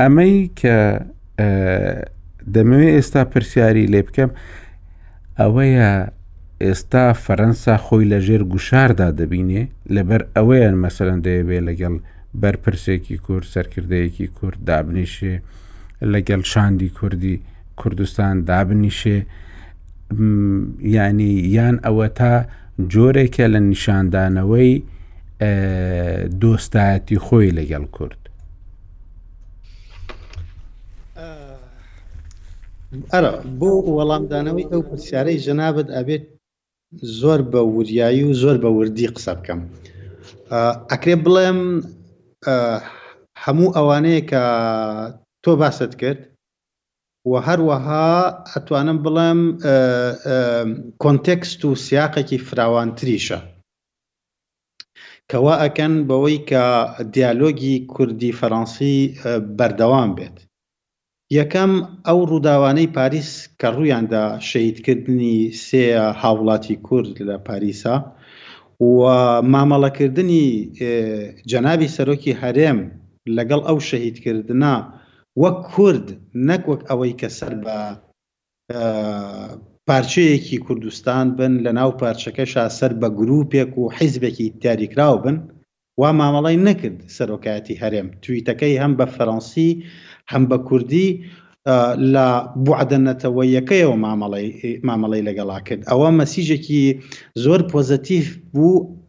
ئەمەی کە دەمەوێت ئێستا پرسیاری لێ بکەم ئەوەیە ئێستا فەرەنسا خۆی لە ژێر گوشاردا دەبینێ لەبەر ئەوەیان مەسەرەن دەیەوێ لەگەڵ بەرپرسێکی کورد سەرکردەیەکی کورد دابنیشێ لەگەڵ شاندی کوردی کوردستان دابنیشێ ینی یان ئەوە تا جۆرێکە لە نیشاندانەوەی دۆستایەتی خۆی لەگەڵ کورد ئەرا بۆ وەڵامدانەوەی ئەو پرسیارەی جەنابەت ئەبێت زۆر بە وریایی و زۆر بە وردی قسە بکەم ئەکرێ بڵێم هەموو ئەوانەیە کە تۆ باست کرد وە هەروەها ئەتوانم بڵێم کۆنتێکست و سیاقێکی فراوانتریشە کە وا ئەکەن بەوەی کە دیالۆگی کوردی فەرەنسی بەردەوام بێت یەکەم ئەو ڕووداوانەی پاریس کە ڕوویاندا شەیدکردنی سێ هاوڵاتی کورد لە پاریسا و مامەڵەکردنی جەنابی سەرۆکی هەرێم لەگەڵ ئەو شەهیدکردە وەک کورد نەک وەک ئەوەی کە سەر بە پارچەیەکی کوردستان بن، لە ناو پارچەکەشا سەر بە گرووپێک و حیزبێکی دیاریکراو بن، وا مامەڵەی نەکرد سەرۆکایەتی هەرێم تویتەکەی هەم بە فەرەنسی هەم بە کوردی لە بوعدە نەتەوەیەکەیەوە مامەڵەی مامەڵەی لەگەڵا کرد، ئەوە مەسیجێکی زۆر پۆزەتیڤ بوو،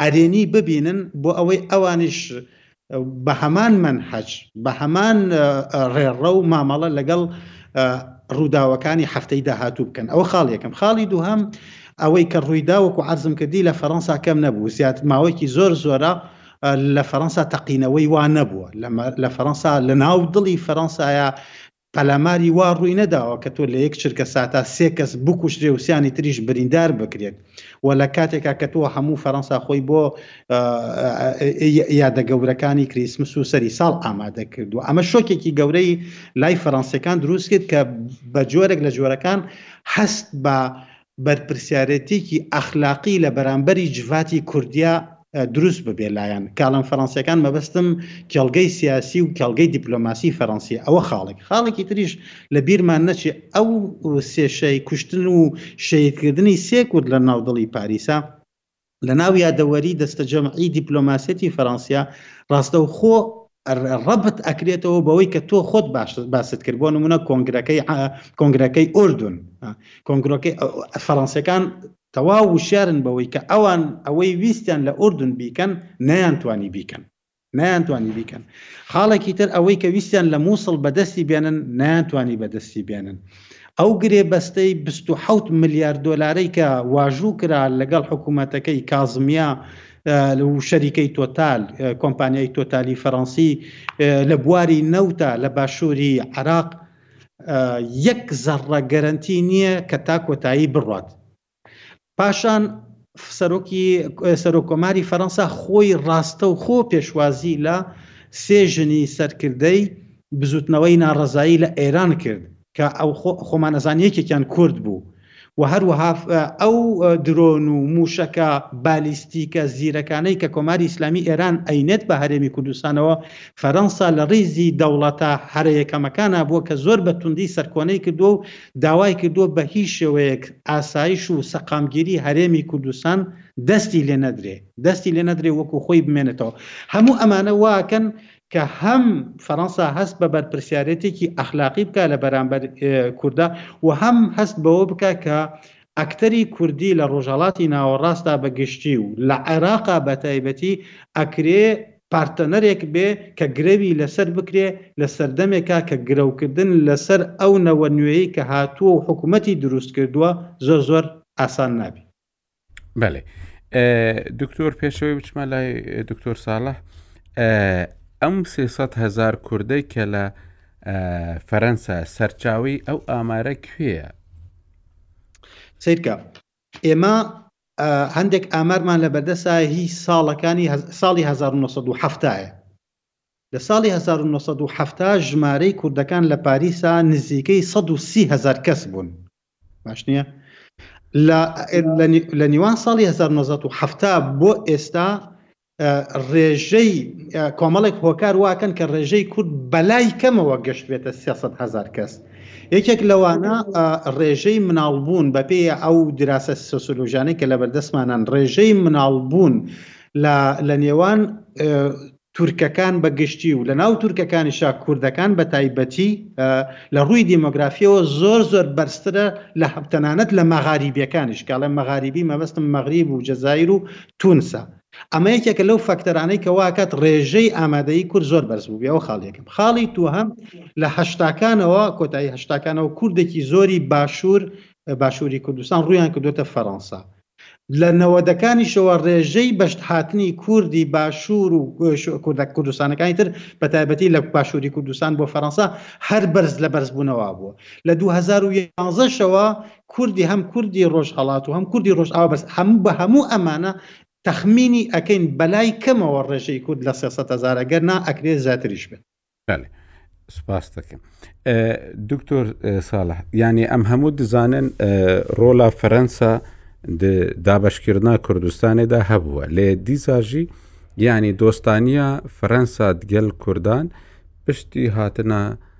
ئەرێنی ببینن بۆ ئەوەی ئەوانیش بە هەمان مەنهەج بە هەمان ڕێڕە و مامەڵە لەگەڵ ڕووداوەکانی هەفتەی داهاتوو بکەن ئەوە خاڵ یەکەم خاڵی دووهەم ئەوەی کە ڕوویدا وەکو عرضم کردی لە فەرەنسا کەم نەبوو زیاد ماوەیەکی زۆر زۆرە لە فەرەنسا تەقینەوەی وا نەبووە لە فەرەنسا لە ناو دڵی فەرەنسایە پەلاماری وا ڕووی نەداوە کە تۆ لە یەک چرکەساتا سێ کەس بکوژرێ و سیانی تریش بریندار بکرێت و لە کاتێکا کە تۆ هەموو فەرەنسا خۆی بۆ یادە گەورەکانی کریسمس و سەری ساڵ ئامادە کرد و ئەمە شۆکێکی گەورەی لای فەرەنسیەکان دروست کرد کە بە جۆرێک لە جۆرەکان هەست بە بەرپرسیارێتیەکی ئەخلاقی لە بەرامبەری جڤاتی کوردیا دروست ببێ لایان کالم فەرەنسیەکان مەبەستم کێڵگەی سیاسی و کێڵگەی دیپلۆماسی فەرەنسی ئەوە خاڵێک خاڵێکی تریش لە بیرمان نەچێ ئەو سێشەی کوشتن و شەیدکردنی سێ کورد لە ناودڵی پاریسا لەناو یادەوەری دەستەجەمعی دیپلۆماسیەتی فەرەنسیا ڕاستەوخۆ ڕەبت ئەکرێتەوە بەوەی کە تۆ خۆت باست کرد بۆ نمونە کۆنگرەکەی کۆنگرەکەی ئۆردون کۆنگرۆکەی فەڕەنسیەکان تەواو وشارن بەوەی کە ئەوان ئەوەی ویستیان لە ئۆردون بیکەن نەیان توانی بیکەن نەیانتوانی بیکەن. خاڵێکی تر ئەوەی کە ویستیان لە مووسڵ بەدەستی بێنن، نەیانتوانی بەدەستی بێنن. ئەو گرێبەستەی بیست و حەوت ملیار دۆلارەی کە واژوو کرا لەگەڵ حکوومەتەکەی کازمیا و شەریکەی تۆتال، کۆمپانیای تۆتالی فەرەنسی لە بواری نەوتە لە باشووری عێراق، یەک زەڕڕە گەرەنتی نییە کە تا کۆتایی بڕوات. پاشان سەرۆکی سەرۆک کۆماری فەرەنسا خۆی ڕاستە و خۆ پێشوازی لە سێ ژنی سەرکردەی بزوتنەوەی ناڕەزایی لە ئێران کرد کە ئەو خۆمان ئەزان یەکێکیان کورد بوو و هەروەها ئەو درۆن و موشەکە بالیستیکە زیرەکانەی کە کۆماری ئیسلامی ئێران ئەینێت بە هەرێمی کوردستانەوە فەرەنسا لە ڕیزی دەوڵەتە هەرە یەکەمەکانە بووە کە زۆر بە توندی سەرکۆنەی کردووە و داوای کردووە بە هیچ شێوەیەک ئاسایش و سەقامگیری هەرێمی کوردستان دەستی لێ نەدرێ دەستی لێ نەدرێ وەکو خۆی بمێنێتەوە هەموو ئەمانە وا ئەکەن کە هەم فەرەنسا هەست بە بەرپرسیارێتێکی ئەخلاقی بکە لە بەرامبەر کوردە و هەم هەست بەوە بکە کە ئەکتەری کوردی لە ڕۆژهەڵاتی ناوەڕاستا بە گشتی و لە عێراقا بە تایبەتی ئەکرێ پارتنەرێک بێ کە گرەوی لەسەر بکرێ لە سەردەمێکا کە گرەوکردن لەسەر ئەو نەوە نوێیەی کە هاتووە و حکومەتی دروست کردووە زۆر زۆر ئاسان نابی. بەێ دکتۆر پێشەوەی بچمە لای دکتۆر ساڵح ئەم سێسەد هزار کوردەی کە لە فەرەنسا سەرچاوی ئەو ئامارە کوێە سیرکە ئێمە هەندێک ئامارمان لە بەردەسا هی ساڵەکانی ساڵی 1970 یە لە ساڵی 1970 ژمارەی کوردەکان لە پاریسا نزیکەی 130 هزار کەس بوون باش نییە لە نێوان ساڵی 1970 بۆ ئێستا ڕێژەی کۆمەڵێک هۆکار واکەن کە ڕێژەی کورد بەلای کەمەوە گەشت بێتە سێسەد هەزار کەس یەکێک لەوانە ڕێژەی مناڵبوون بەپێی ئەو دراسە سۆسۆلۆژانەی کە لەبەردەستمانان ڕێژەی مناڵبوون لە نێوان تورکەکان بە گشتی و لە ناو تورکەکانیشا کوردەکان بە تایبەتی لە ڕووی دیمۆگرافیەوە زۆر زۆر بەرزترە لە هەبتەنانەت لە مەغاریبیەکانیش کاڵێ مەغاریبی مەبەستم مەغریب و جەزایر و تونسە. ئەمە یەکێکە لەو فاکتەرانەی کە واکات ڕێژەی ئامادەیی کورد زۆر بەرز بووبێ، ئەوە خاڵی یەکەم. خاڵی دووهەم، لە هەشتاکانەوە، کۆتایی هەشتاکانەوە کوردێکی زۆری باشوور، باشووری کوردستان ڕوویان کردووەتە فەرەنسا. لە نەوەدەکانیشەوە ڕێژەی بەشت هاتنی کوردی باشوور و کوردە کوردستانەکانی تر بە تایبەتی لە باشووری کوردستان بۆ فەرەنسا هەر بەرز لە بەرزبوونەوا بووە. لە دوو هەزار و یانزە شەوە کوردی هەم کوردی ڕۆژهەڵات و هەم کوردی ڕۆژئاوا بەس هەموو بە هەموو ئەمانە تەخمینی ئەکەین بەلای کەمەوە ڕێژەی کورد لە سێ سەد هەزار ئەگەر نا ئەکرێ زیاتریش بێت. بەلی سوپاس دەکەم دکتۆر ساڵح یعنی ئەم هەموو دزانن ڕۆلا فەرەنسا دابشکردنا کوردستانێدا هەبووە لێ دیزاژی یعنی دۆستانیە فەرەنسا گەل کوردان پشتی هاتنە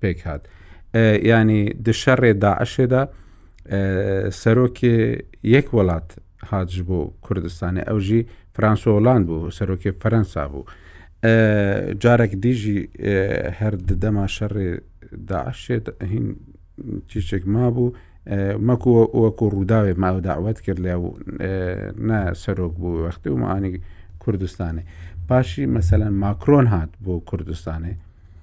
پێک هاات ینی دشەڕێ داعشێدا سەرۆکی یەک وڵات هااتش بۆ کوردستانی ئەوژی فرانسۆڵان بوو سەرۆکی فەرەنسا بوو جارێک دیژی هەر دەما شەڕێ داعشێت هین چیچێک ما بوو مەکو وەکو ڕووداوێ ماو داوت کرد لە نە سەرۆک بوو وەختی و معانی کوردستانی پاشی مەسەەن ماکرۆن هات بۆ کوردستانی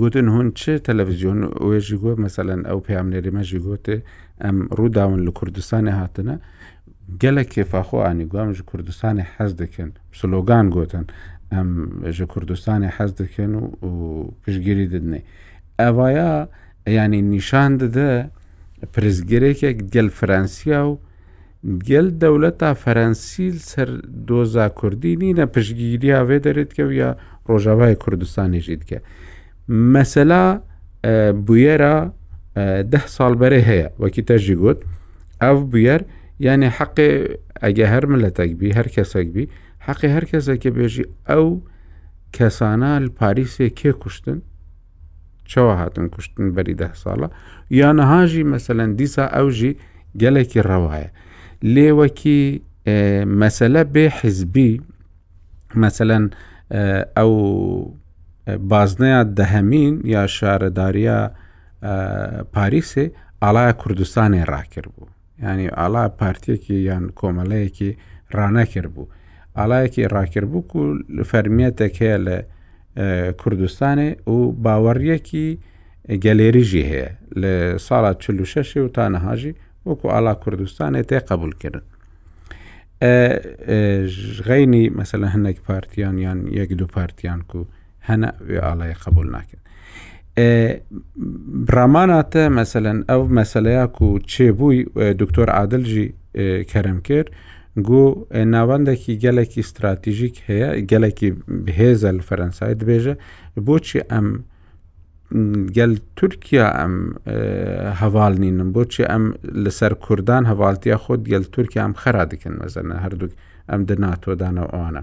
گوتن هون چ تەلەڤزیۆن وێژی گوت مەسەلەن ئەو پامنێری مەژی گوتێ ئەم ڕووداون لە کوردستانی هاتنە گەلە کێفاخۆ ئانی گوامژ کوردستانی حەز دەکەن سلۆگان گوتن ئەم ژە کوردستانی حەز دەکەن و پشگیری ددنێ ئەڤایە ینی نیشان دەدە پرزگرێکێک گەل فرەنسیا و گەل دەولەتا فەرەنسیل سەر دۆزا کوردی نینە پشگیریا وێ دەرێت کە یا ڕۆژاوای کوردستانیشی دیکە مەسەلا بویەرە ده ساڵ بەرێ هەیە وەکی تەژی گوت ئەو بویەر یعنی حەقێ ئەگە هەر ملەتەک بی هەر کەسێک بی حەقی هەر کەسێکە بێژی ئەو کەسانە پاریسێ کێ کوشتن چەوە هاتن کوشتن بەری ده ساڵە یانەهاژی مەسەەن دیسا ئەوژی گەلێکی ڕەوایە لێوەکی مەسەلە بێ حزبی مەسەەن ئەو بازنەیە دەهەمین یا شارەداریە پاریسێ ئاڵایە کوردستانی ڕاکرد بوو ینی ئالا پارتێکی یان کۆمەلەیەکی ڕانەکرد بوو ئالایەکی ڕاکرد بوو و فەرمیەتێک هەیە لە کوردستانی و باوەڕیەکی گەلێریژی هەیە لە ساڵا 46 و تا نەهاژی وەکو ئالا کوردستانی تێ قبول کرد غینی مەسەلە هەندێک پارتیان یان یەک دوو پارتیان و هەنە ئاڵای قبول ناکرد ڕاماناتە مەسەەن ئەو مەسلەیەک و چێ بووی دکتۆر عادلژی کەرم کرد گو ناوەندێکی گەلێکی استراتیژیک هەیە گەلێکی بهێزە لە فەرەنسای دبێژە بۆچی ئەم گەل تورکیا ئەم هەواڵ نینم بۆچی ئەم لەسەر کوردان هەواڵتیا خۆت گەل تورکیا ئەم خەرا دکن مەزەنە هەردووک ئەم دە ناتۆدانەوە ئەوانە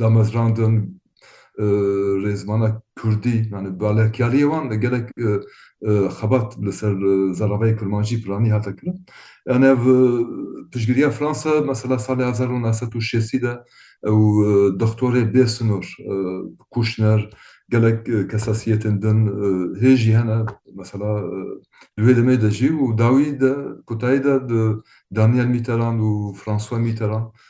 دامەزراندن رێزمانە کوردی بالەکیاریە وان گەلک خەبات لەسەر زەڕەڤەی کورمانجی پرانی هاتە کرا یانە پشگیریا فرانسە مەسەلا ساڵ 1960 دە ئەو دەختۆرێ بێ سنۆر کوشنەر گەلک کەساسیەتن دن هێژی هەنە مەسەلا دوێ دەمێ دەژی و داوی کوتایی دانیل میتەران و فرانسوا میتەران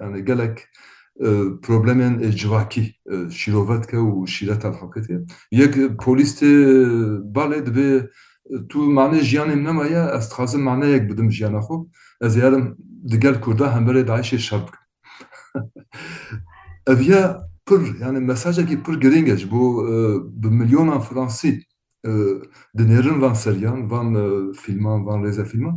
یانێ گەلەک پرۆبلەمێن جڤاکی شیرۆڤەت کە و شیرە تەلحۆکەتێ یەک پۆلیستێ باێ دبێ تو مانێ ژیانێ نەمایە ئەس تخوازم مانەیەک بدم ژیانە خۆ ئەز یارم دگەل کوردا هەمبەرێ داعشێ شەر بکەم ئەڤە پر یانێ مەساجێکی پر گرنگەش بۆ بە ملیۆنا فرانسی دنێرن ڤان سەریان ڤان فیلمان ڤان ڕێزە فیلمان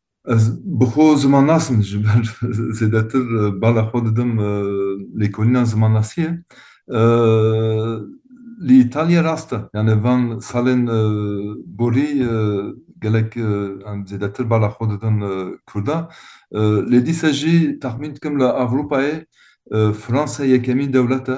ئەز بخۆ زمانناسم ژ بەر زێدەتر با لە خۆ ددم لێکۆلینان زمانناسییە لی ئیتالیە راستە یانێ ڤان سالێن بۆری گەلەک ئەم زێدەتر با لە خۆ ددم کوردا لێ دیسە ژی تەخمین دکەم لە ئاڤروپایێ فرانسە یەکەمین دەولەتە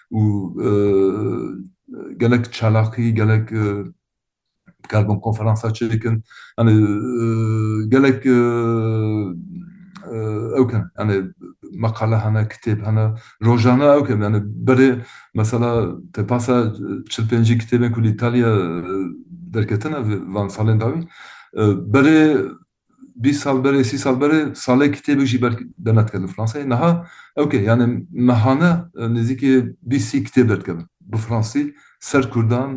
و گەلەک چالاقی گەلەک کار بۆ کۆنفرانسا چێکن گەلەک ئەو کەن ئەێ مەقالە هەنە کتێب هەنە ڕۆژانە ئەو کە بێنە بەرێ مەسەلا تەپاسە چ پێنجی کتێبێک و ئیتالیا دەرکەتنە وان ساڵێن داوی بەرێ بیست ساڵ بەرێ سی ساڵ بەرێ ساڵێ کتێبێکی بەر دەنەتکە لە فرانسەی نەها ئەوکێ یانێ مەهانە نزیکێ بیست سی کتێب دەتکەن بە فرانسی سەر کوردان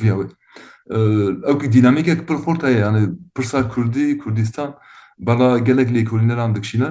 ڤیاوێ ئەوکی دینامیکێک پر خۆرتە یانێ پرسا کوردی کوردستان بەڵا گەلێک لێکۆلینەران دکشینە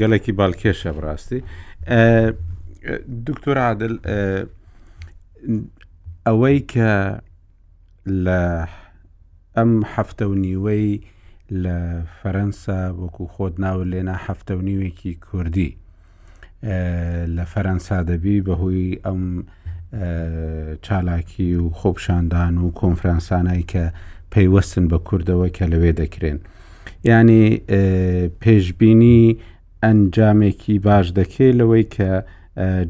گەلەکی باڵکێشە بڕاستی دکتۆر عادل ئەوەی کە لە ئەم هەفتە و نیوەی لە فەرەنسا وەکو خۆت ناو لێنا هەفتە و نیوێکی کوردی لە فەرەنسا دەبی بەهۆی ئەم چالاکی و خۆپشاندان و کۆنفرانسانای کە پەیوەستن بە کوردەوە کە لەوێ دەکرێن. یانی پێشبینی ئەنجامێکی باش دەکەی لەوەی کە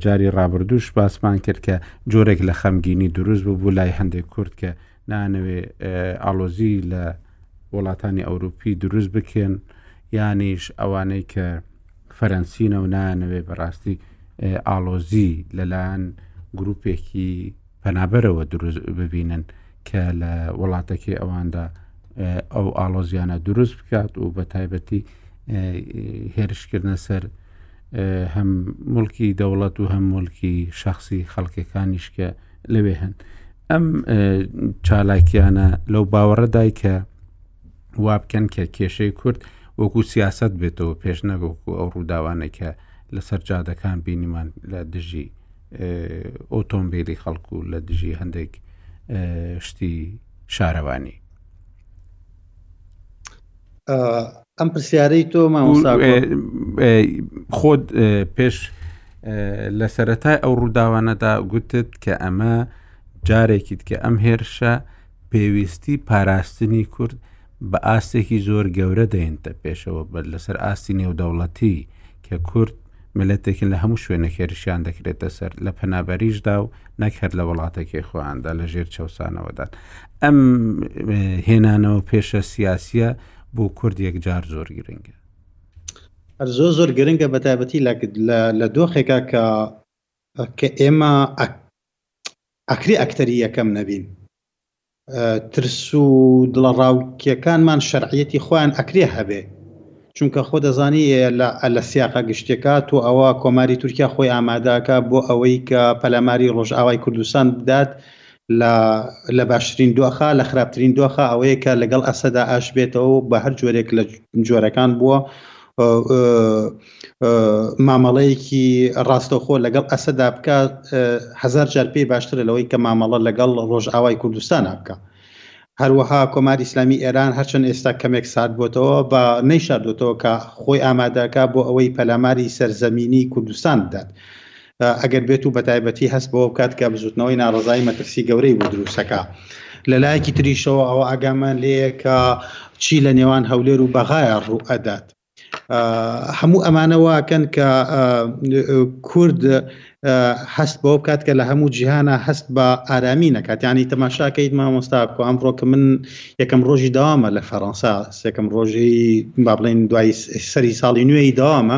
جاری ڕابردووش باسمان کرد کە جۆرێک لە خەمگینی دروست بوو بوو لای هەندێک کورد کە نانەوێ ئالۆزی لە وڵاتانی ئەوروپی دروست بکەن یانیش ئەوانەی کە فەرەنسینە و نانەوێ بەڕاستی ئالۆزی لەلایەن گروپێکی پەنابەرەوە دروست ببینن کە لە وڵاتەکەی ئەواندا ئەو ئاڵۆزیانە دروست بکات و بە تایبەتی هێرشکردە سەر هەم ملکی دەوڵەت و هەم ملکی شخصی خەڵکەکانیش کە لەوێ هەن ئەم چالاکیانە لەو باوەڕەدای کە وابکەن کە کێشەی کورد وەکو سیاست بێتەوە پێش نەگۆکو ئەو ڕووداوانێکە لەسەر جادەکان بینیمان لە دژی ئۆتۆمبیلی خەڵکو لە دژی هەندێک شتی شارەوانی ئەم پرسیارەی تۆ مامۆستا خۆت پێش لە سەتای ئەو ڕووداوانەدا گوتت کە ئەمە جارێکیت کە ئەم هێرشە پێویستی پاراستنی کورد بە ئاستێکی زۆر گەورە دەێنتە پێشەوە بە لەسەر ئاستی نێودەوڵەتی کە کورد ملەتێکن لە هەموو شوێنەکێریشیان دەکرێتە سەر لە پەنابەریشدا و نەکرد لە وڵاتێکی خۆیاندا لە ژێر چەسانەوەدان ئەم هێنانەوە پێشە سیاسیە بۆ کورد یەکجار زۆر گرنگە زۆر زۆر گرنگە بە تایبەتی لە دۆخێکا کە کە ئێمە ئەکرێ ئەکتەری یەکەم نەبین. ترس و دڵەڕاوکێکانمان شەرعیەتی خۆیان ئەکرێ هەبێ. چونکە خۆ دەزانی لە سیاقە گشتێکا تۆ ئەوە کۆماری تورکیا خۆی ئامادەکا بۆ ئەوەی کە پەلاماری ڕۆژئاوای کوردستان بدات لە لە باشترین دۆخا لە خراپترین دۆخا ئەوەیە کە لەگەڵ ئەسەدا ئاشبێتەوە و بە هەر جۆرێک لە جۆرەکان بووە مامەڵەیەکی ڕاستەوخۆ لەگەڵ ئەسەدا بکا هەزار جار پێی باشترە لەوەی کە مامەڵە لەگەڵ ڕۆژئاوای کوردستان بکە هەروەها کۆماری ئسلامی ئێران هەرچەند ئێستا کەمێک سارد بۆتەوە بە نەیشاردۆتەوە کە خۆی ئامادەکە بۆ ئەوەی پەلاماری سەرزەمینی کوردستان بدات ئەگەر بێت و بەتایبەتی هەست بەوە بکات کە بزوتنەوەی ناڕزایی مەترسی گەورەی بۆ دروستەکە لەلایەکی تریشەوە ئەوە ئاگامان لەیەکە چی لە نێوان هەولێر و بەغایە ڕوو ئەدات هەموو ئەمانە واکەن کە کورد هەست بەوە بکات کە لە هەموو جیهانە هەست بە ئارامی نەکات ینی تەماشاکەیت مامۆستا کو ئەم ڕۆکە من یەکەم ڕۆژی داوامە لە فەڕەنسا سێکەم ڕۆژی با بڵێن دوای سەری ساڵی نوێی داوامە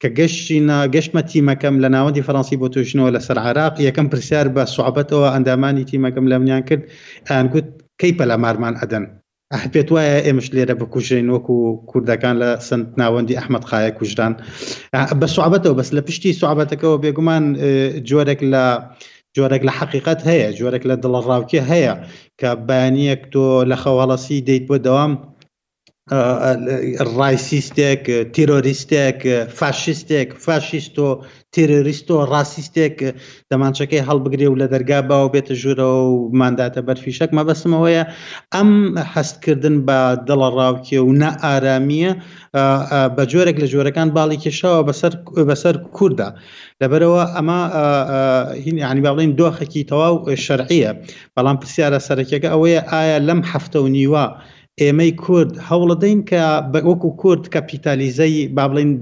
کە گەشتینە گەشتمە تیمەکەم لە ناوەندی فەڕەنسی بۆ توشنەوە لەسەر عراق یەکەم پرسیار بە سوعبەتەوە ئەندامانی تیمەکەم لە منیان کرد ئەیانگووت کەی پەلامارمان ئەدەن ئەه پێت وایە ئێمەش لێرە بکوژرێین وەکو کوردەکان لە سند ناوەندی ئەحمد قایە کوژران بە سوعبەتەوە بەس لە پشتی سوعبەتەکەەوە بێگومان جۆرێک لە جۆرێک لە حقیقت هەیە جۆرێک لە دڵڕاوکێ هەیە کە بەیانیەک تۆ لە خەواڵەسی دەیت بۆ دەوام ڕایسیستێک تیرۆریستێک فاشیستێک فاشیستۆ تیرۆریستۆ ڕاسیستێک دەمانچەکەی هەڵبگرێ و لە دەرگا باو بێتە ژوورەوە و مانداتە بەر فیشەک مەبەسم ئەوەیە ئەم هەستکردن بە دڵە ڕاوکێ و نە ئارامیە بە جۆرێک لە جۆرەکان باڵی کێشاوە بەسەر بەسەر کووردا لەبەرەوە ئەمە هینیانی با بڵین دۆخێکی تەواو شەرعیە بەڵام پرسیارە سەرەکیەکە ئەوەیە ئایا لەم هەفتە و نیوە ئێمەی کورد هەوڵەدەین کە وەکو کورد کەپیتالیزەی با بڵێین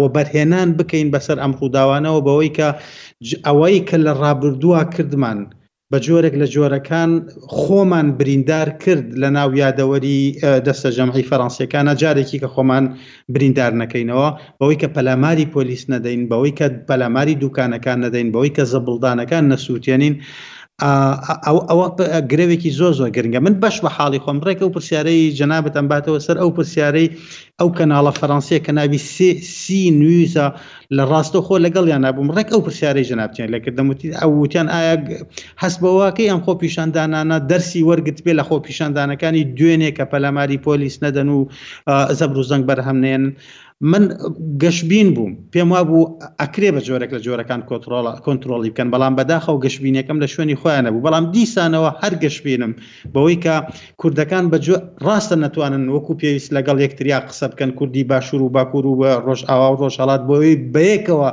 وەبەرهێنان بکەین بەسەر ئەم ڕووداوانەوە بەوەی کە ئەوەی کە لە ڕابردووە کردمان بە جۆرێک لە جۆرەکان خۆمان بریندار کرد لە ناو یادەوەری دەستە جەمعی فەرەنسیەکانە جارێکی کە خۆمان بریندار نەکەینەوە بەوەی کە پەلاماری پۆلیس نەدەین بەوەی کە پەلاماری دوکانەکان نەدەین بەوەی کە زەبڵدانەکان نەسووتێنین ئا ئەوە ئەوە گرەوێکی زۆر زۆر گرنگە من بەش بە حاڵی خۆم ڕێک ئەو پرسیارەی جەنابەت ئەم باتەوە سەر ئەو پرسیارەی ئەو کەناڵە فەرەنسیە کە ناوی سێ سی نویزە لە ڕاستە خۆ لەگەڵیان نابووم ڕێک ئەو پرسیارەی جەنابتیان لەکردەموتی ئەووتیان ئایا هەست بەوەکەی ئەم خۆ پیشاندانانە دەرسی وەرگرت بێ لە خۆ پیشاندانەکانی دوێنێ کە پەلاماری پۆلیس نەدەن و زەبر و زەنگ بەرهەم نێن من گەشبین بووم پێم وابوو ئەکرێ بە جۆرێک لە جۆرەکان کۆترۆڵە کۆنتترۆڵی بکەن بەڵام بەداخەوە گەشبینەکەم لە شوێنی خۆیان نەبوو بەڵام دیسانەوە هەر گەشبینم بەوەی کە کوردەکان بە ڕاستە نەتوانن وەکو پێویست لەگەڵ یەکتریا قسە بکەن کوردی باشوور و باکوور و ڕۆژ ئاوا و ڕۆژهڵات بۆی بەیەکەوە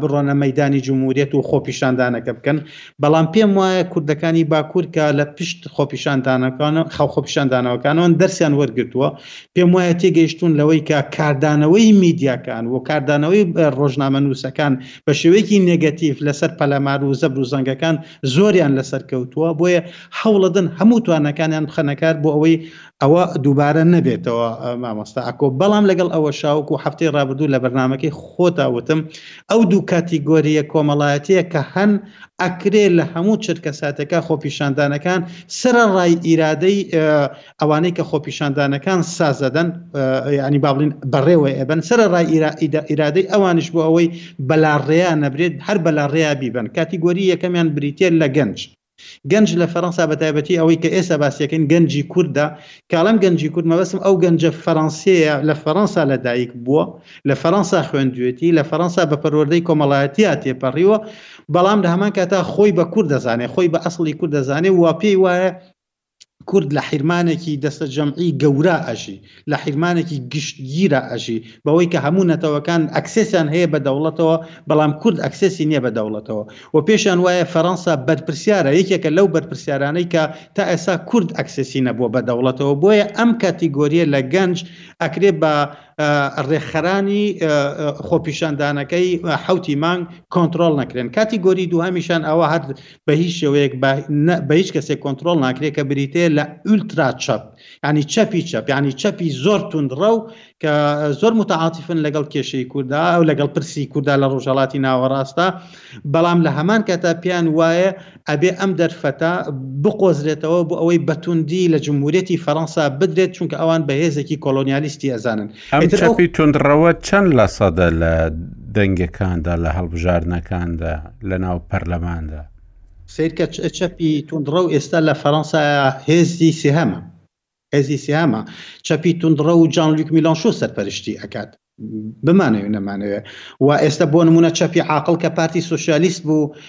بڕۆنە مەیدانی جمهوریەت و خۆپیشاندانەکە بکەن بەڵام پێم وایە کوردەکانی باکوور کە لە پشت خۆپیشاندانەکان خەوخۆپیشاندانەوەکانەوەن دەرسیان وەرگرتووە پێم وایە تێگەیشتون لەوەی کە کاردانەوەی میدیاکان و کاردانەوەی ڕۆژنامە نووسەکان بە شێوەیەکی نگەتیف لەسەر پەلەمار و زەبر و زەنگەکان زۆریان لەسەر کەوتووە بۆیە هەوڵەدن هەموو توانەکانیان بخەنەکار بۆ ئەوەی ئەوە دووبارە نەبێتەوە مامۆستا ئاکۆ بەڵام لەگەڵ ئەوە شاوکو هەفتەی ڕابردوو لە بەرنمەکەی خۆتا وتم ئەو دوو کاتیگۆریە کۆمەڵایەتەیە کە هەن ئەکرێ لە هەموو چرکە ساتەکە خۆپیشاندانەکان سرە ڕای ئیرادەی ئەوانەی کە خۆپیشاندانەکان سازەدەن ینی بابلین بەڕێوە ئەبن سرە ڕای ئیرادەی ئەوانش بۆ ئەوەی بەلا ڕێیا نەبرێت هەر بەلا ڕێیا بیبن کاتیگۆری یەکەمیان بریتە لە گەنج گەنج لە فەرەنسا بەتایبەتی ئەوەی کە ئێستا باسیەکەین گەنجی کوردە کاڵێم گەنجی کورد مەبەستم ئەو گەنجە فەرەنسیەیە لە فەرەنسا لە دایک بووە لە فەرەنسا خوێندوێتی لە فەرەنسا بە پەروەردەی کۆمەڵایەتیا تێپەڕیوە بەڵام لە هەمان کاتا خۆی بە کورد دەزانێ خۆی بە ئەسڵی کورد دەزانێ وا پێی وایە کورد لە حیرمانێکی دەستەجەمعی گەورا ئەژی، لە حیرمانێکی گشتگیرا ئەژی، بەوەی کە هەموو نەتەوەکان ئەکسێسیان هەیە بە دەوڵەتەوە، بەڵام کورد ئەکسێسی نیە بە دەوڵەتەوە و پێشیان وایە فەرەنسا بەرپرسیارە، یەکێکە لەو بەرپرسیارانەی کە تا ئێستا کورد ئەکسێسی نەبووە بە دەوڵەتەوە، بۆیە ئەم کاتیگۆریە لە گەنج ئەکرێ بە ڕێکخەرانی خۆپیشاندانەکەی حەوتی مانگ کۆنترۆڵ نەکرێن، کاتیگۆری دووهەمیشان ئەوە هەر بە هیچ شێوەیەک بە هیچ کەسێک کۆنتترۆل ناکرێت کە بریتەیە لە ئولترا چەپ ینی چەپی چەپ ینی چەپی زۆر توندڕە و کە زۆر متعااتیفن لەگەڵ کێشەی کووردا و لەگەڵ پرسی کووردا لە ڕۆژهڵاتی ناوەڕاستە بەڵام لە هەمان کەتا پێیان وایە ئەبێ ئەم دەرفەتە بقۆزرێتەوە بۆ ئەوەی بەتوندی لە جمهورەتی فەەنسا بدرێت چونکە ئەوان بەهێزێکی کۆلۆنیالیستی ئەزانن ئەم چەپی توندڕەوە چەند لە سەدە لە دەنگەکاندا لە هەڵبژاردنەکاندا لە ناو پەرلەماندا سیرکە چەپی توندڕە و ئێستا لە فەەنسا هێزی سێهمە هێزی سێهمە چەپی توندڕە و جان لوک میلانشۆ سەرپەرشتی ئەکات بمانەوێ نەمانەوێ و ئێستا بۆ نمونە چەپی عقل کە پارتی سوسیالیست بوو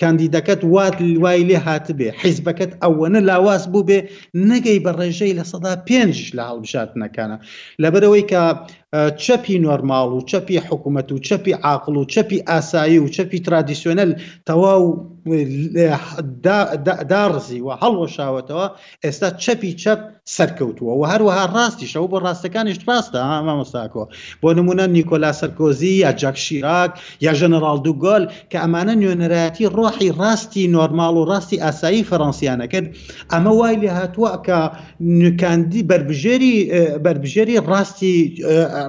کاندیدەکەت وات وای لێ هاتبێ حیزبەکەت ئەوەنە لاواز بوو بێ نەگەی بە ڕێژەی لە سەدا پێنجش لە هەڵبژاردنەکانە لەبەرەوەی کە چەپی نۆرماڵ و چەپی حکوومەت و چەپی عاقل و چەپی ئاسایی و چەپی ترادیسیۆنەل تەواو داڕزی و هەڵوەشاوەتەوە ئێستا چەپی چەپ سەرکەوتووە و هەروەها ڕاستیشەوە بۆ ڕاستەکانیش ڕاستە مامۆستاکۆ بۆ نمونە نیکۆلا سەرکۆزی یا جاک شیراک یا ژەنەراڵ دوگۆل کە ئەمانە نوێنەرایەتی ڕۆحی ڕاستی نۆرماڵ و ڕاستی ئاسایی فەرەنسیانە کرد ئەمە وای لێ هاتووە کە نوکاندی بربژێری بربژێری ڕاستی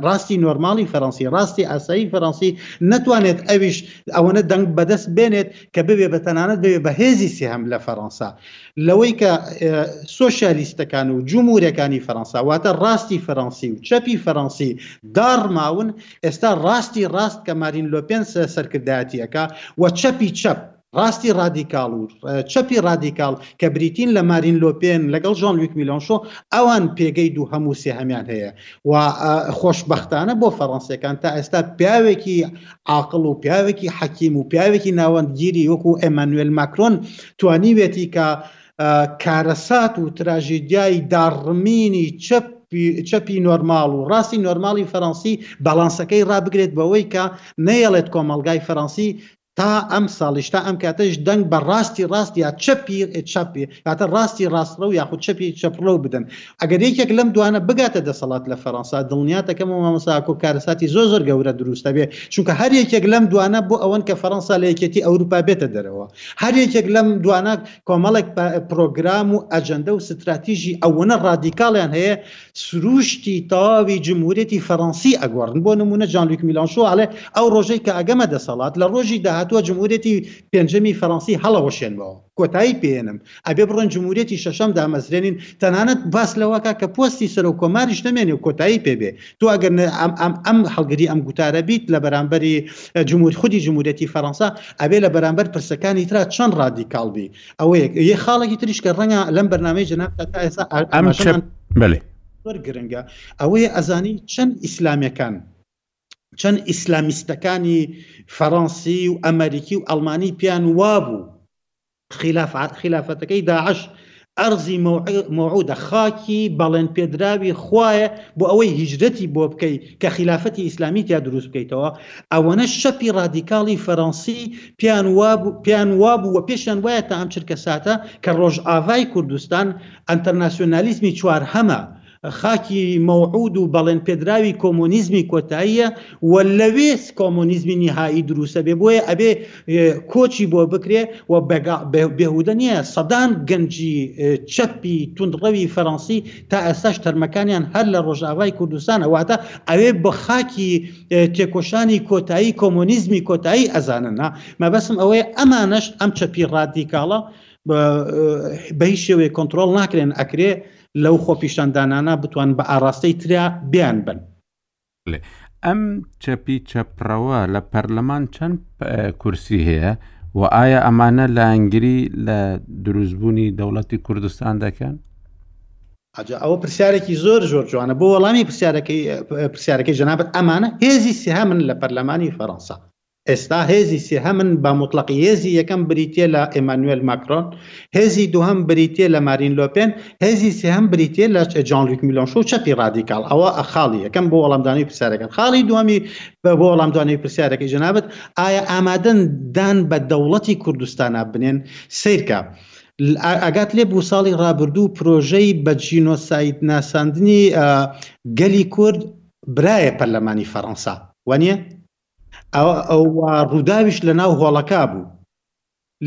ڕاستی نۆرماڵی فەرەنسی ڕاستی ئاسایی فەرەنسی نەتوانێت ئەویش ئەوەنە دەنگ بەدەست بێنێت کە ببێ بە تەنانەت بێ بە هێزی سێهم لە فەرەنسا لەوەی کە سۆسیالیستەکان و جمهورەکانی فەرەنسا واتە ڕاستی فەرەنسی و چەپی فەرەنسی داڕماون ئێستا ڕاستی ڕاست کە مارین لۆپێن سەرکردایەتیەکە و چەپی چەپ ڕاستی ڕادیکاڵ و چەپی ڕادیکاڵ کە بریتین لە مارین لۆپێن لەگەڵ ژان لویک میلۆنشۆ ئەوان پێگەی دوو هەموو سێهەمیان هەیە و خۆشببختانە بۆ فەڕەنسیەکان تا ئێستا پیاوێکی عاقل و پیاوێکی حەکیم و پیاوێکی ناوەندگیری وەکو ئەمانوێل ماکرۆن توانیوێتی کە کارەسات و تراژیدیای داڕمینی چەپ چەپی نۆرماڵ و ڕاستی نۆرماڵی فەرەنسی باڵانسەکەی ڕابگرێت بەوەی کە نەیەڵێت کۆمەڵگای فەرەنسی تا ئەم ساڵیش تا ئەم کاتەش دەنگ بە ڕاستی ڕاست یا چەپی چەپی کاتە ڕاستی ڕاستڕەو یاخود چەپی چەپڕەو بدەن ئەگەر یەکێک لەم دوانە بگاتە دەسەڵات لە فەرەنسا دڵنیاتەکەم و مامەساکۆ کارەساتی زۆر زۆر گەورە دروستە بێ چونکە هەر یەکێک لەم دوانە بۆ ئەوەن کە فەرەنسا لە یەکێتی ئەوروپا بێتە دەرەوە هەر یەکێک لەم دوانە کۆمەڵێک پرۆگرام و ئەجەندە و ستراتیژی ئەوەنە ڕادیکاڵیان هەیە سروشتی تەواوی جمهورەتی فەرەنسی ئەگۆڕن بۆ نمونە جانلیک میلانشۆ ئەڵێ ئەو ڕۆژەی کە ئەگەمە دەسەڵات لە ڕۆژی داهاتوە جمهورەتی پێنجەمی فەرەنسی هەڵەوەشێنمەوە کۆتایی پێێنم ئەبێ بڕۆن جموریەتی شەشەم دامەزرێنین تەنانەت باس لەوەکە کە پۆستی سەرۆک کۆماریش نەمێنێ و کۆتایی پێبێ تۆ ئەگەر ئەم هەڵگری ئەم گوتارە بیت لە بەرامبەری جمهور خودی جمهورەتی فەرەنسا ئەبێ لە بەرامبەر پرسەکانی تررا چەند ڕادیکاڵ بی ئەوەیە یە خاڵێکی تریش کە ڕەنگە لەم بەرنمەی جناب تا ئێستا ئەم بەێ زۆر گرنگە ئەوەیە ئەزانی چەند ئیسلامەکان چەند ئیسلامیستەکانی فەرەنسی و ئەمەریکی و ئەڵمانی پێیان وابوو خلافەتەکەی داعش ئەرزی مەوعودە خاکی بەڵێن پێدراوی خوایە بۆ ئەوەی هیجرەتی بۆ بکەی کە خلافەتی ئیسلامی تیا دروست بکەیتەوە ئەوەنە شەپی ڕادیکاڵی فەرەنسی پیان پیان وابوو و پێشیان وایە تا ئەم چرکە ساتە کە ڕۆژ ئاڤای کوردستان ئەتەرناسیۆنالیزمی چوار هەمە خاکی مەوعود و بەڵێنپێدراوی کۆمۆنیزمی کۆتاییە و لەوێ کۆمۆنیزمی نیهایی دروستە بێ بۆیە ئەبێ کۆچی بۆ بکرێ و بێهودە نییە سەدان گەنجی چەپی توندڕەوی فەرەنسی تا ئێستاش تەرمەکانیان هەر لە ڕۆژاوای کوردستانە واتە ئەوێ بە خاکی تێکۆشانی کۆتایی کۆمۆنیزمی کۆتایی ئەزاننا مەبەسم ئەوەیە ئەمانەش ئەم چەپی ڕادیکاڵە بە هیچ شێوەیە کۆنتترۆل ناکرێن ئەکرێ لەو خۆپیشاندانانە بتوانن بە ئاڕاستەی ترە بیان بن. ئەم چەپی چەپڕەوە لە پەرلەمان چەند کورسی هەیە و ئایا ئەمانە لایەنگری لە دروستبوونی دەوڵەتی کوردستان دەکەن؟ ئەجا ئەوە پرسیارێکی زۆر زۆر جوانە بۆ وەڵامی پرسیارەکەی پرسیارەکەی جەنابت ئەمانە هێزی سێهەمن لە پەرلەمانی فەرەنسا ئێستا هێزی سێهەمن بە موتڵەقی، هێزی یەکەم بریتییە لە ئێمانوێل ماکرۆن، هێزی دووهەم بریتییە لە مارین لۆپێن، هێزی سێهەم بریتییە لە جان لوک میلۆنشۆ و چەپی ڕادیکاڵ. ئەوە خاڵی یەکەم بۆ وەڵامدانەوەی پرسیارەکەت. خاڵی دووهەمی بۆ وەڵامدانەوەی پرسیارەکەی جەنابت، ئایا ئامادەن دان بە دەوڵەتی کوردستانا بنێن؟ سەیرکە، ئاگات لێ بوو ساڵی ڕابردوو پرۆژەی بە جینۆساید ناساندنی گەلی کورد برایە پەرلەمانی فەرەنسا، وانییە؟ و ڕووداویش لە ناو هۆڵەکا بوو.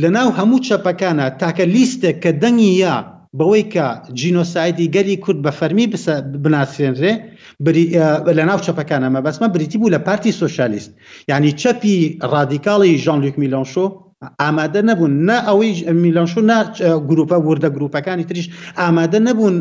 لە ناو هەموو چەپەکانا تاکە لیستێک کە دەنگی یا بەوەی کە جینۆسایدی گەلی کورد بە فەرمی بناسرێنرێ بری لە ناو چەپەکانا مەبەستمە بریتی بوو لە پارتی سۆشیالیست یانی چەپی ڕادیکاڵی ژان لوک میلۆنشۆ ئامادە نەبوون نە ئەوەی میلۆنشۆ نە گروپە وردە گروپەکانی تریش ئامادە نەبوون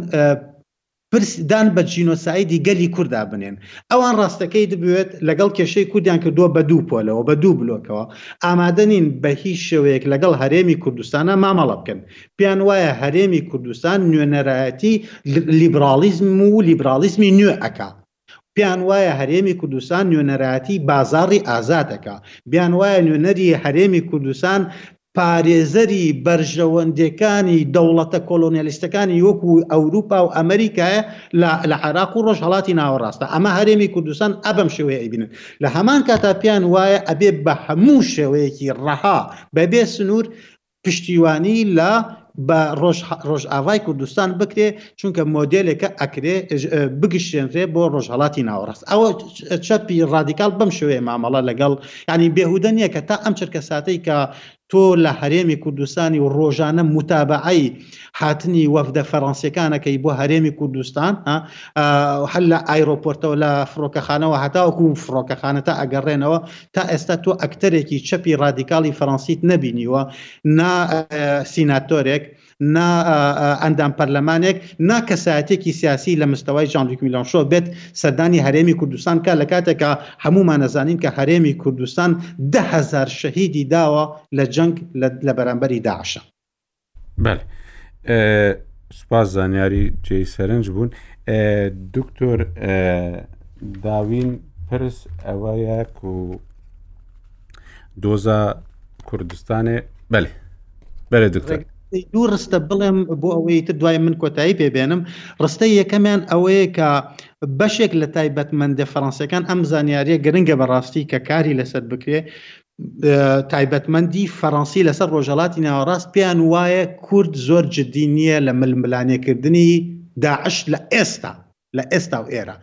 پرس دان بە جینۆسایدی گەلی کوردا بنێن ئەوان ڕاستەکەی دبوێت لەگەڵ کێشەی کوردیان کردووە بە دوو پۆلەوە بە دوو بلۆکەوە ئامادە نین بە هیچ شێوەیەک لەگەڵ هەرێمی کوردستانا مامەڵە بکەن پێیان وایە هەرێمی کوردستان نوێنەرایەتی لیبراڵیزم و لیبراڵیزمی نوێ ئەکا پێیان وایە هەرێمی کوردستان نوێنەرایەتی بازاڕی ئازاد دەکا، بیان وایە نوێنەری هەرێمی کوردستان پارێزەری بەرژەوەندێکانی دەوڵەتە کۆلۆنیالیستەکانی وەکوو ئەوروپا و ئەمریکایە لە لە عێراق و ڕۆژهەڵاتی ناوەڕاستە، ئەمە هەرێمی کوردستان ئە بەم شێوەیە ئەیبینن. لە هەمان کاتا پێیان وایە ئەبێ بە هەموو شێوەیەکی ڕەها بەبێ سنوور پشتیوانی لە بە ڕۆژ ڕۆژئاڤای کوردستان بکرێ چونکە مۆدێلێکە ئەکرێ بگشتێنرێ بۆ ڕۆژهەڵاتی ناوەڕاست ئەوە چەپی ڕادیکال بەم شوێ مامەڵە لەگەڵ ینی بێهودە نییە کە تا ئەم چرکە ساتەی کە تۆ لە هەرێمی کوردستانی و ڕۆژانە متابعی هاتنی وەفدە فەڕەنسیەکانەکەی بۆ هەرێمی کوردستان هەل لە ئایرۆپۆرتەوە لە فڕۆکەخانەوە هەتاوەکو فڕۆکەخانەتا ئەگەڕێنەوە تا ئێستا تۆ ئەکتەرێکی چەپی ڕادیکاڵی فەرەنسیت نەبینیوە نا سیناتۆرێک نا ئەندام پەرلەمانێک نا کەسایەتێکی سیاسی لە مستەوای ژانویک میلانشۆ بێت سەردانی هەرێمی کوردستان کا لە کاتێکا هەمومان نەزانین کە هەرێمی کوردستان دههزار شەهیدی داوە لە جەنگ لە بەرامبەری داعشە بەێ سوپاس زانیاری جێی سەرنج بوون دکتۆر داوین پرس ئەوەیە و دۆزە کوردستانێ بەێ بەێ دکتۆر دوو ڕستە بڵێم بۆ ئەوەی تر دوای من کۆتایی پێبێنم ڕستە یەکەمیان ئەوەیە کە بەشێک لە تایبەتمەندە فەڕەنسیەکان ئەم زانیاریە گرنگە بەڕاستی کە کاری لەسەر بکرێ تایبەتمەندی فەرەنسی لەسەر ڕۆژەڵاتی ناوەڕاست پێیان وایە کورد زۆر جدی نییە لە ململانێکردنی داعش لە ئێستا لە ئێستا و ئێرە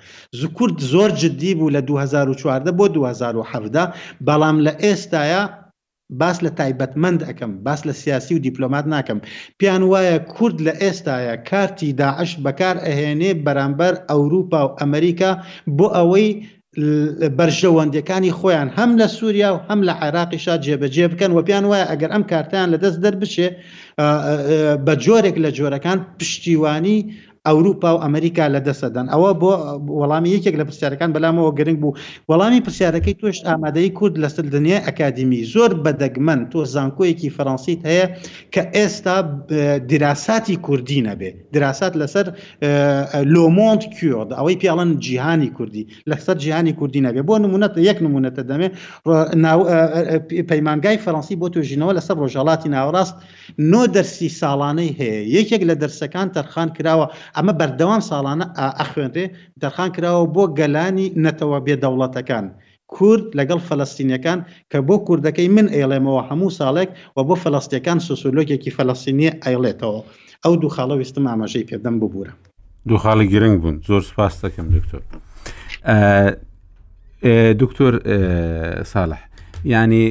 کورد زۆر جدی بوو لە دوو هەزار و چواردە بۆ دوو هەزار و حەڤدە بەڵام لە ئێستایا باس لە تایبەتمەند ئەکەم باس لە سیاسی و دیپلۆمات ناکەم پێیان وایە کورد لە ئێستایا کارتی داعش بەکار ئەهێنێ بەرامبەر ئەوروپا و ئەمریکا بۆ ئەوەی بەرژەوەندیەکانی خۆیان هەم لە سووریا و هەم لە عێراقیشا جێبەجێ بکەن و پێیان وایە ئەگەر ئەم کارتیان لە دەست دەربچێ بە جۆرێک لە جۆرەکان پشتیوانی ئەوروپا و ئەمریکا لە دەسەدەن ئەوە بۆ وەڵامی یەکێک لە پرسیارەکان بەلامەوە گرنگ بوو وەڵامی پرسیارەکەی تۆش ئامادەی کورد لە سلدنیە ئەکادیمی زۆر بەدەگمەن تۆ زانکۆیەکی فەرەنسیت هەیە کە ئێستا دیراساتی کوردی نەبێت دراسات لەسەر لۆمۆند کیۆد ئەوەی پیاڵن جیهانی کوردی لەسەر جیهانی کوردی نەبێ بۆ نمونەت یەک نمونەتە دەمێ پەیمانگای فەرەنسی بۆ توێژینەوە لەسەر ڕۆژهڵاتی ناوەڕاست نۆ دەرسی ساڵانەی هەیە یەکێک لە دەرسەکان تەرخان کراوە ئەمە بەردەوام ساڵانە ئەخوێنرێ دەرخان کراوە بۆ گەلانی نەتەوە بێ دەوڵەتەکان کورد لەگەڵ فەلەستینیەکان کە بۆ کوردەکەی من ئەیڵێمەوە هەموو ساڵێک وە بۆ فەلەستیەکان سۆسۆلۆگێکی فەلەستینی ئەیڵێتەوە ئەو دوو خاڵە ویستم ئاماژەی پێبدەم ببورە. دوو خاڵی گرنگ بوون زۆر سپاست دەکەم دکتۆر دکتۆر ساڵح ینی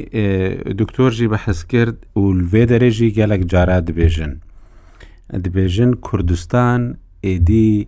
دکتۆرژی بە حەز کرد و لێ دەرێژی گەلک جارا دبێژن دبێژن کوردستان ئێدی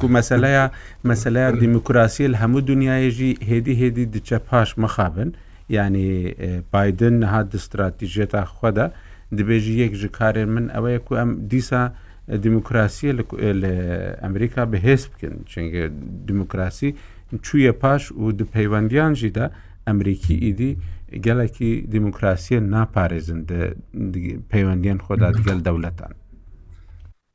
کو مەسەلەیا مەسەلەیا دیموکراسی لە هەموو دنیایژی هێدی هێدی دچە پاش مەخابن یعنی بادن نەها دستراتیژێتا خۆدا دبێژی یەک ji karê min ew ye ku em dîsa دیموکراسیە لە ئەمریکا بەهێز بکەن چنگە دیموکراسی چویە پاش و دپەیوەندیانژیدا ئەمریکی ئیدی گەلێکی دیموکراسیە ناپارێزن پەیوەندیان خۆدا گەل دەولەتان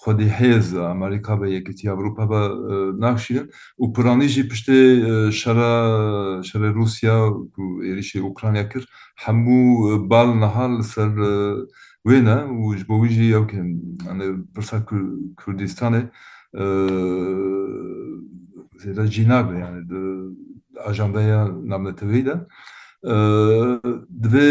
خودی حێز ئەمەریکا بە یەکێتی ئەوروپا بە ناکشیرن و پرانیژی پشتێ شەرە شەرە رووسیا و ئێریشی ئوکرانیا کرد هەموو بال نەهار لەسەر وێنە وش بۆ ویژی ئەو کێن پرسا کوردستانێ زێدە جینابێ ئاژاندەیە نامەتەوەیدا دوێ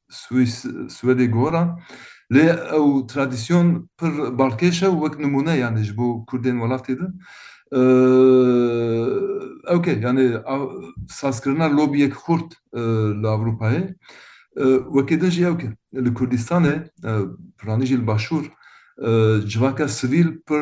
سویس سوێدێ گۆرا لێ ئەو ترادیسیۆن پر باڵکێشە وەک نمونە یانێش بۆ کوردێن وەڵاتێ دە ئەوکێ یانێ سازکردنا لۆبیەک خورد لە ئەوروپایە وەکێ دەژی ئەوکە لە کوردستانێ پرانیژی باشوور جڤاکە سڤیل پر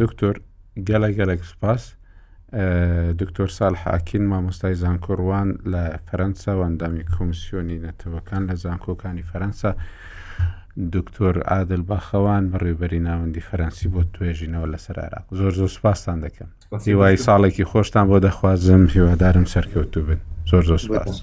دکتۆر گەلە گەلەک سوپاس دکتۆر سال حاکین مامۆستای زانکۆڕوان لە فەرەنسا وەندامی کۆمسیۆنی نەتەوەکان لە زانکۆکانی فەرەنسا دکتۆر عادل باخەوان بەڕێبەری ناوەندی فەرەنسی بۆ توێژینەوە لەسەر عراق زۆر زۆر سوپاستان دەکەم هیوای ساڵێکی خۆشتان بۆ دەخوازم هیوادارم سەرکەوتوو بن زۆر زۆر سپاس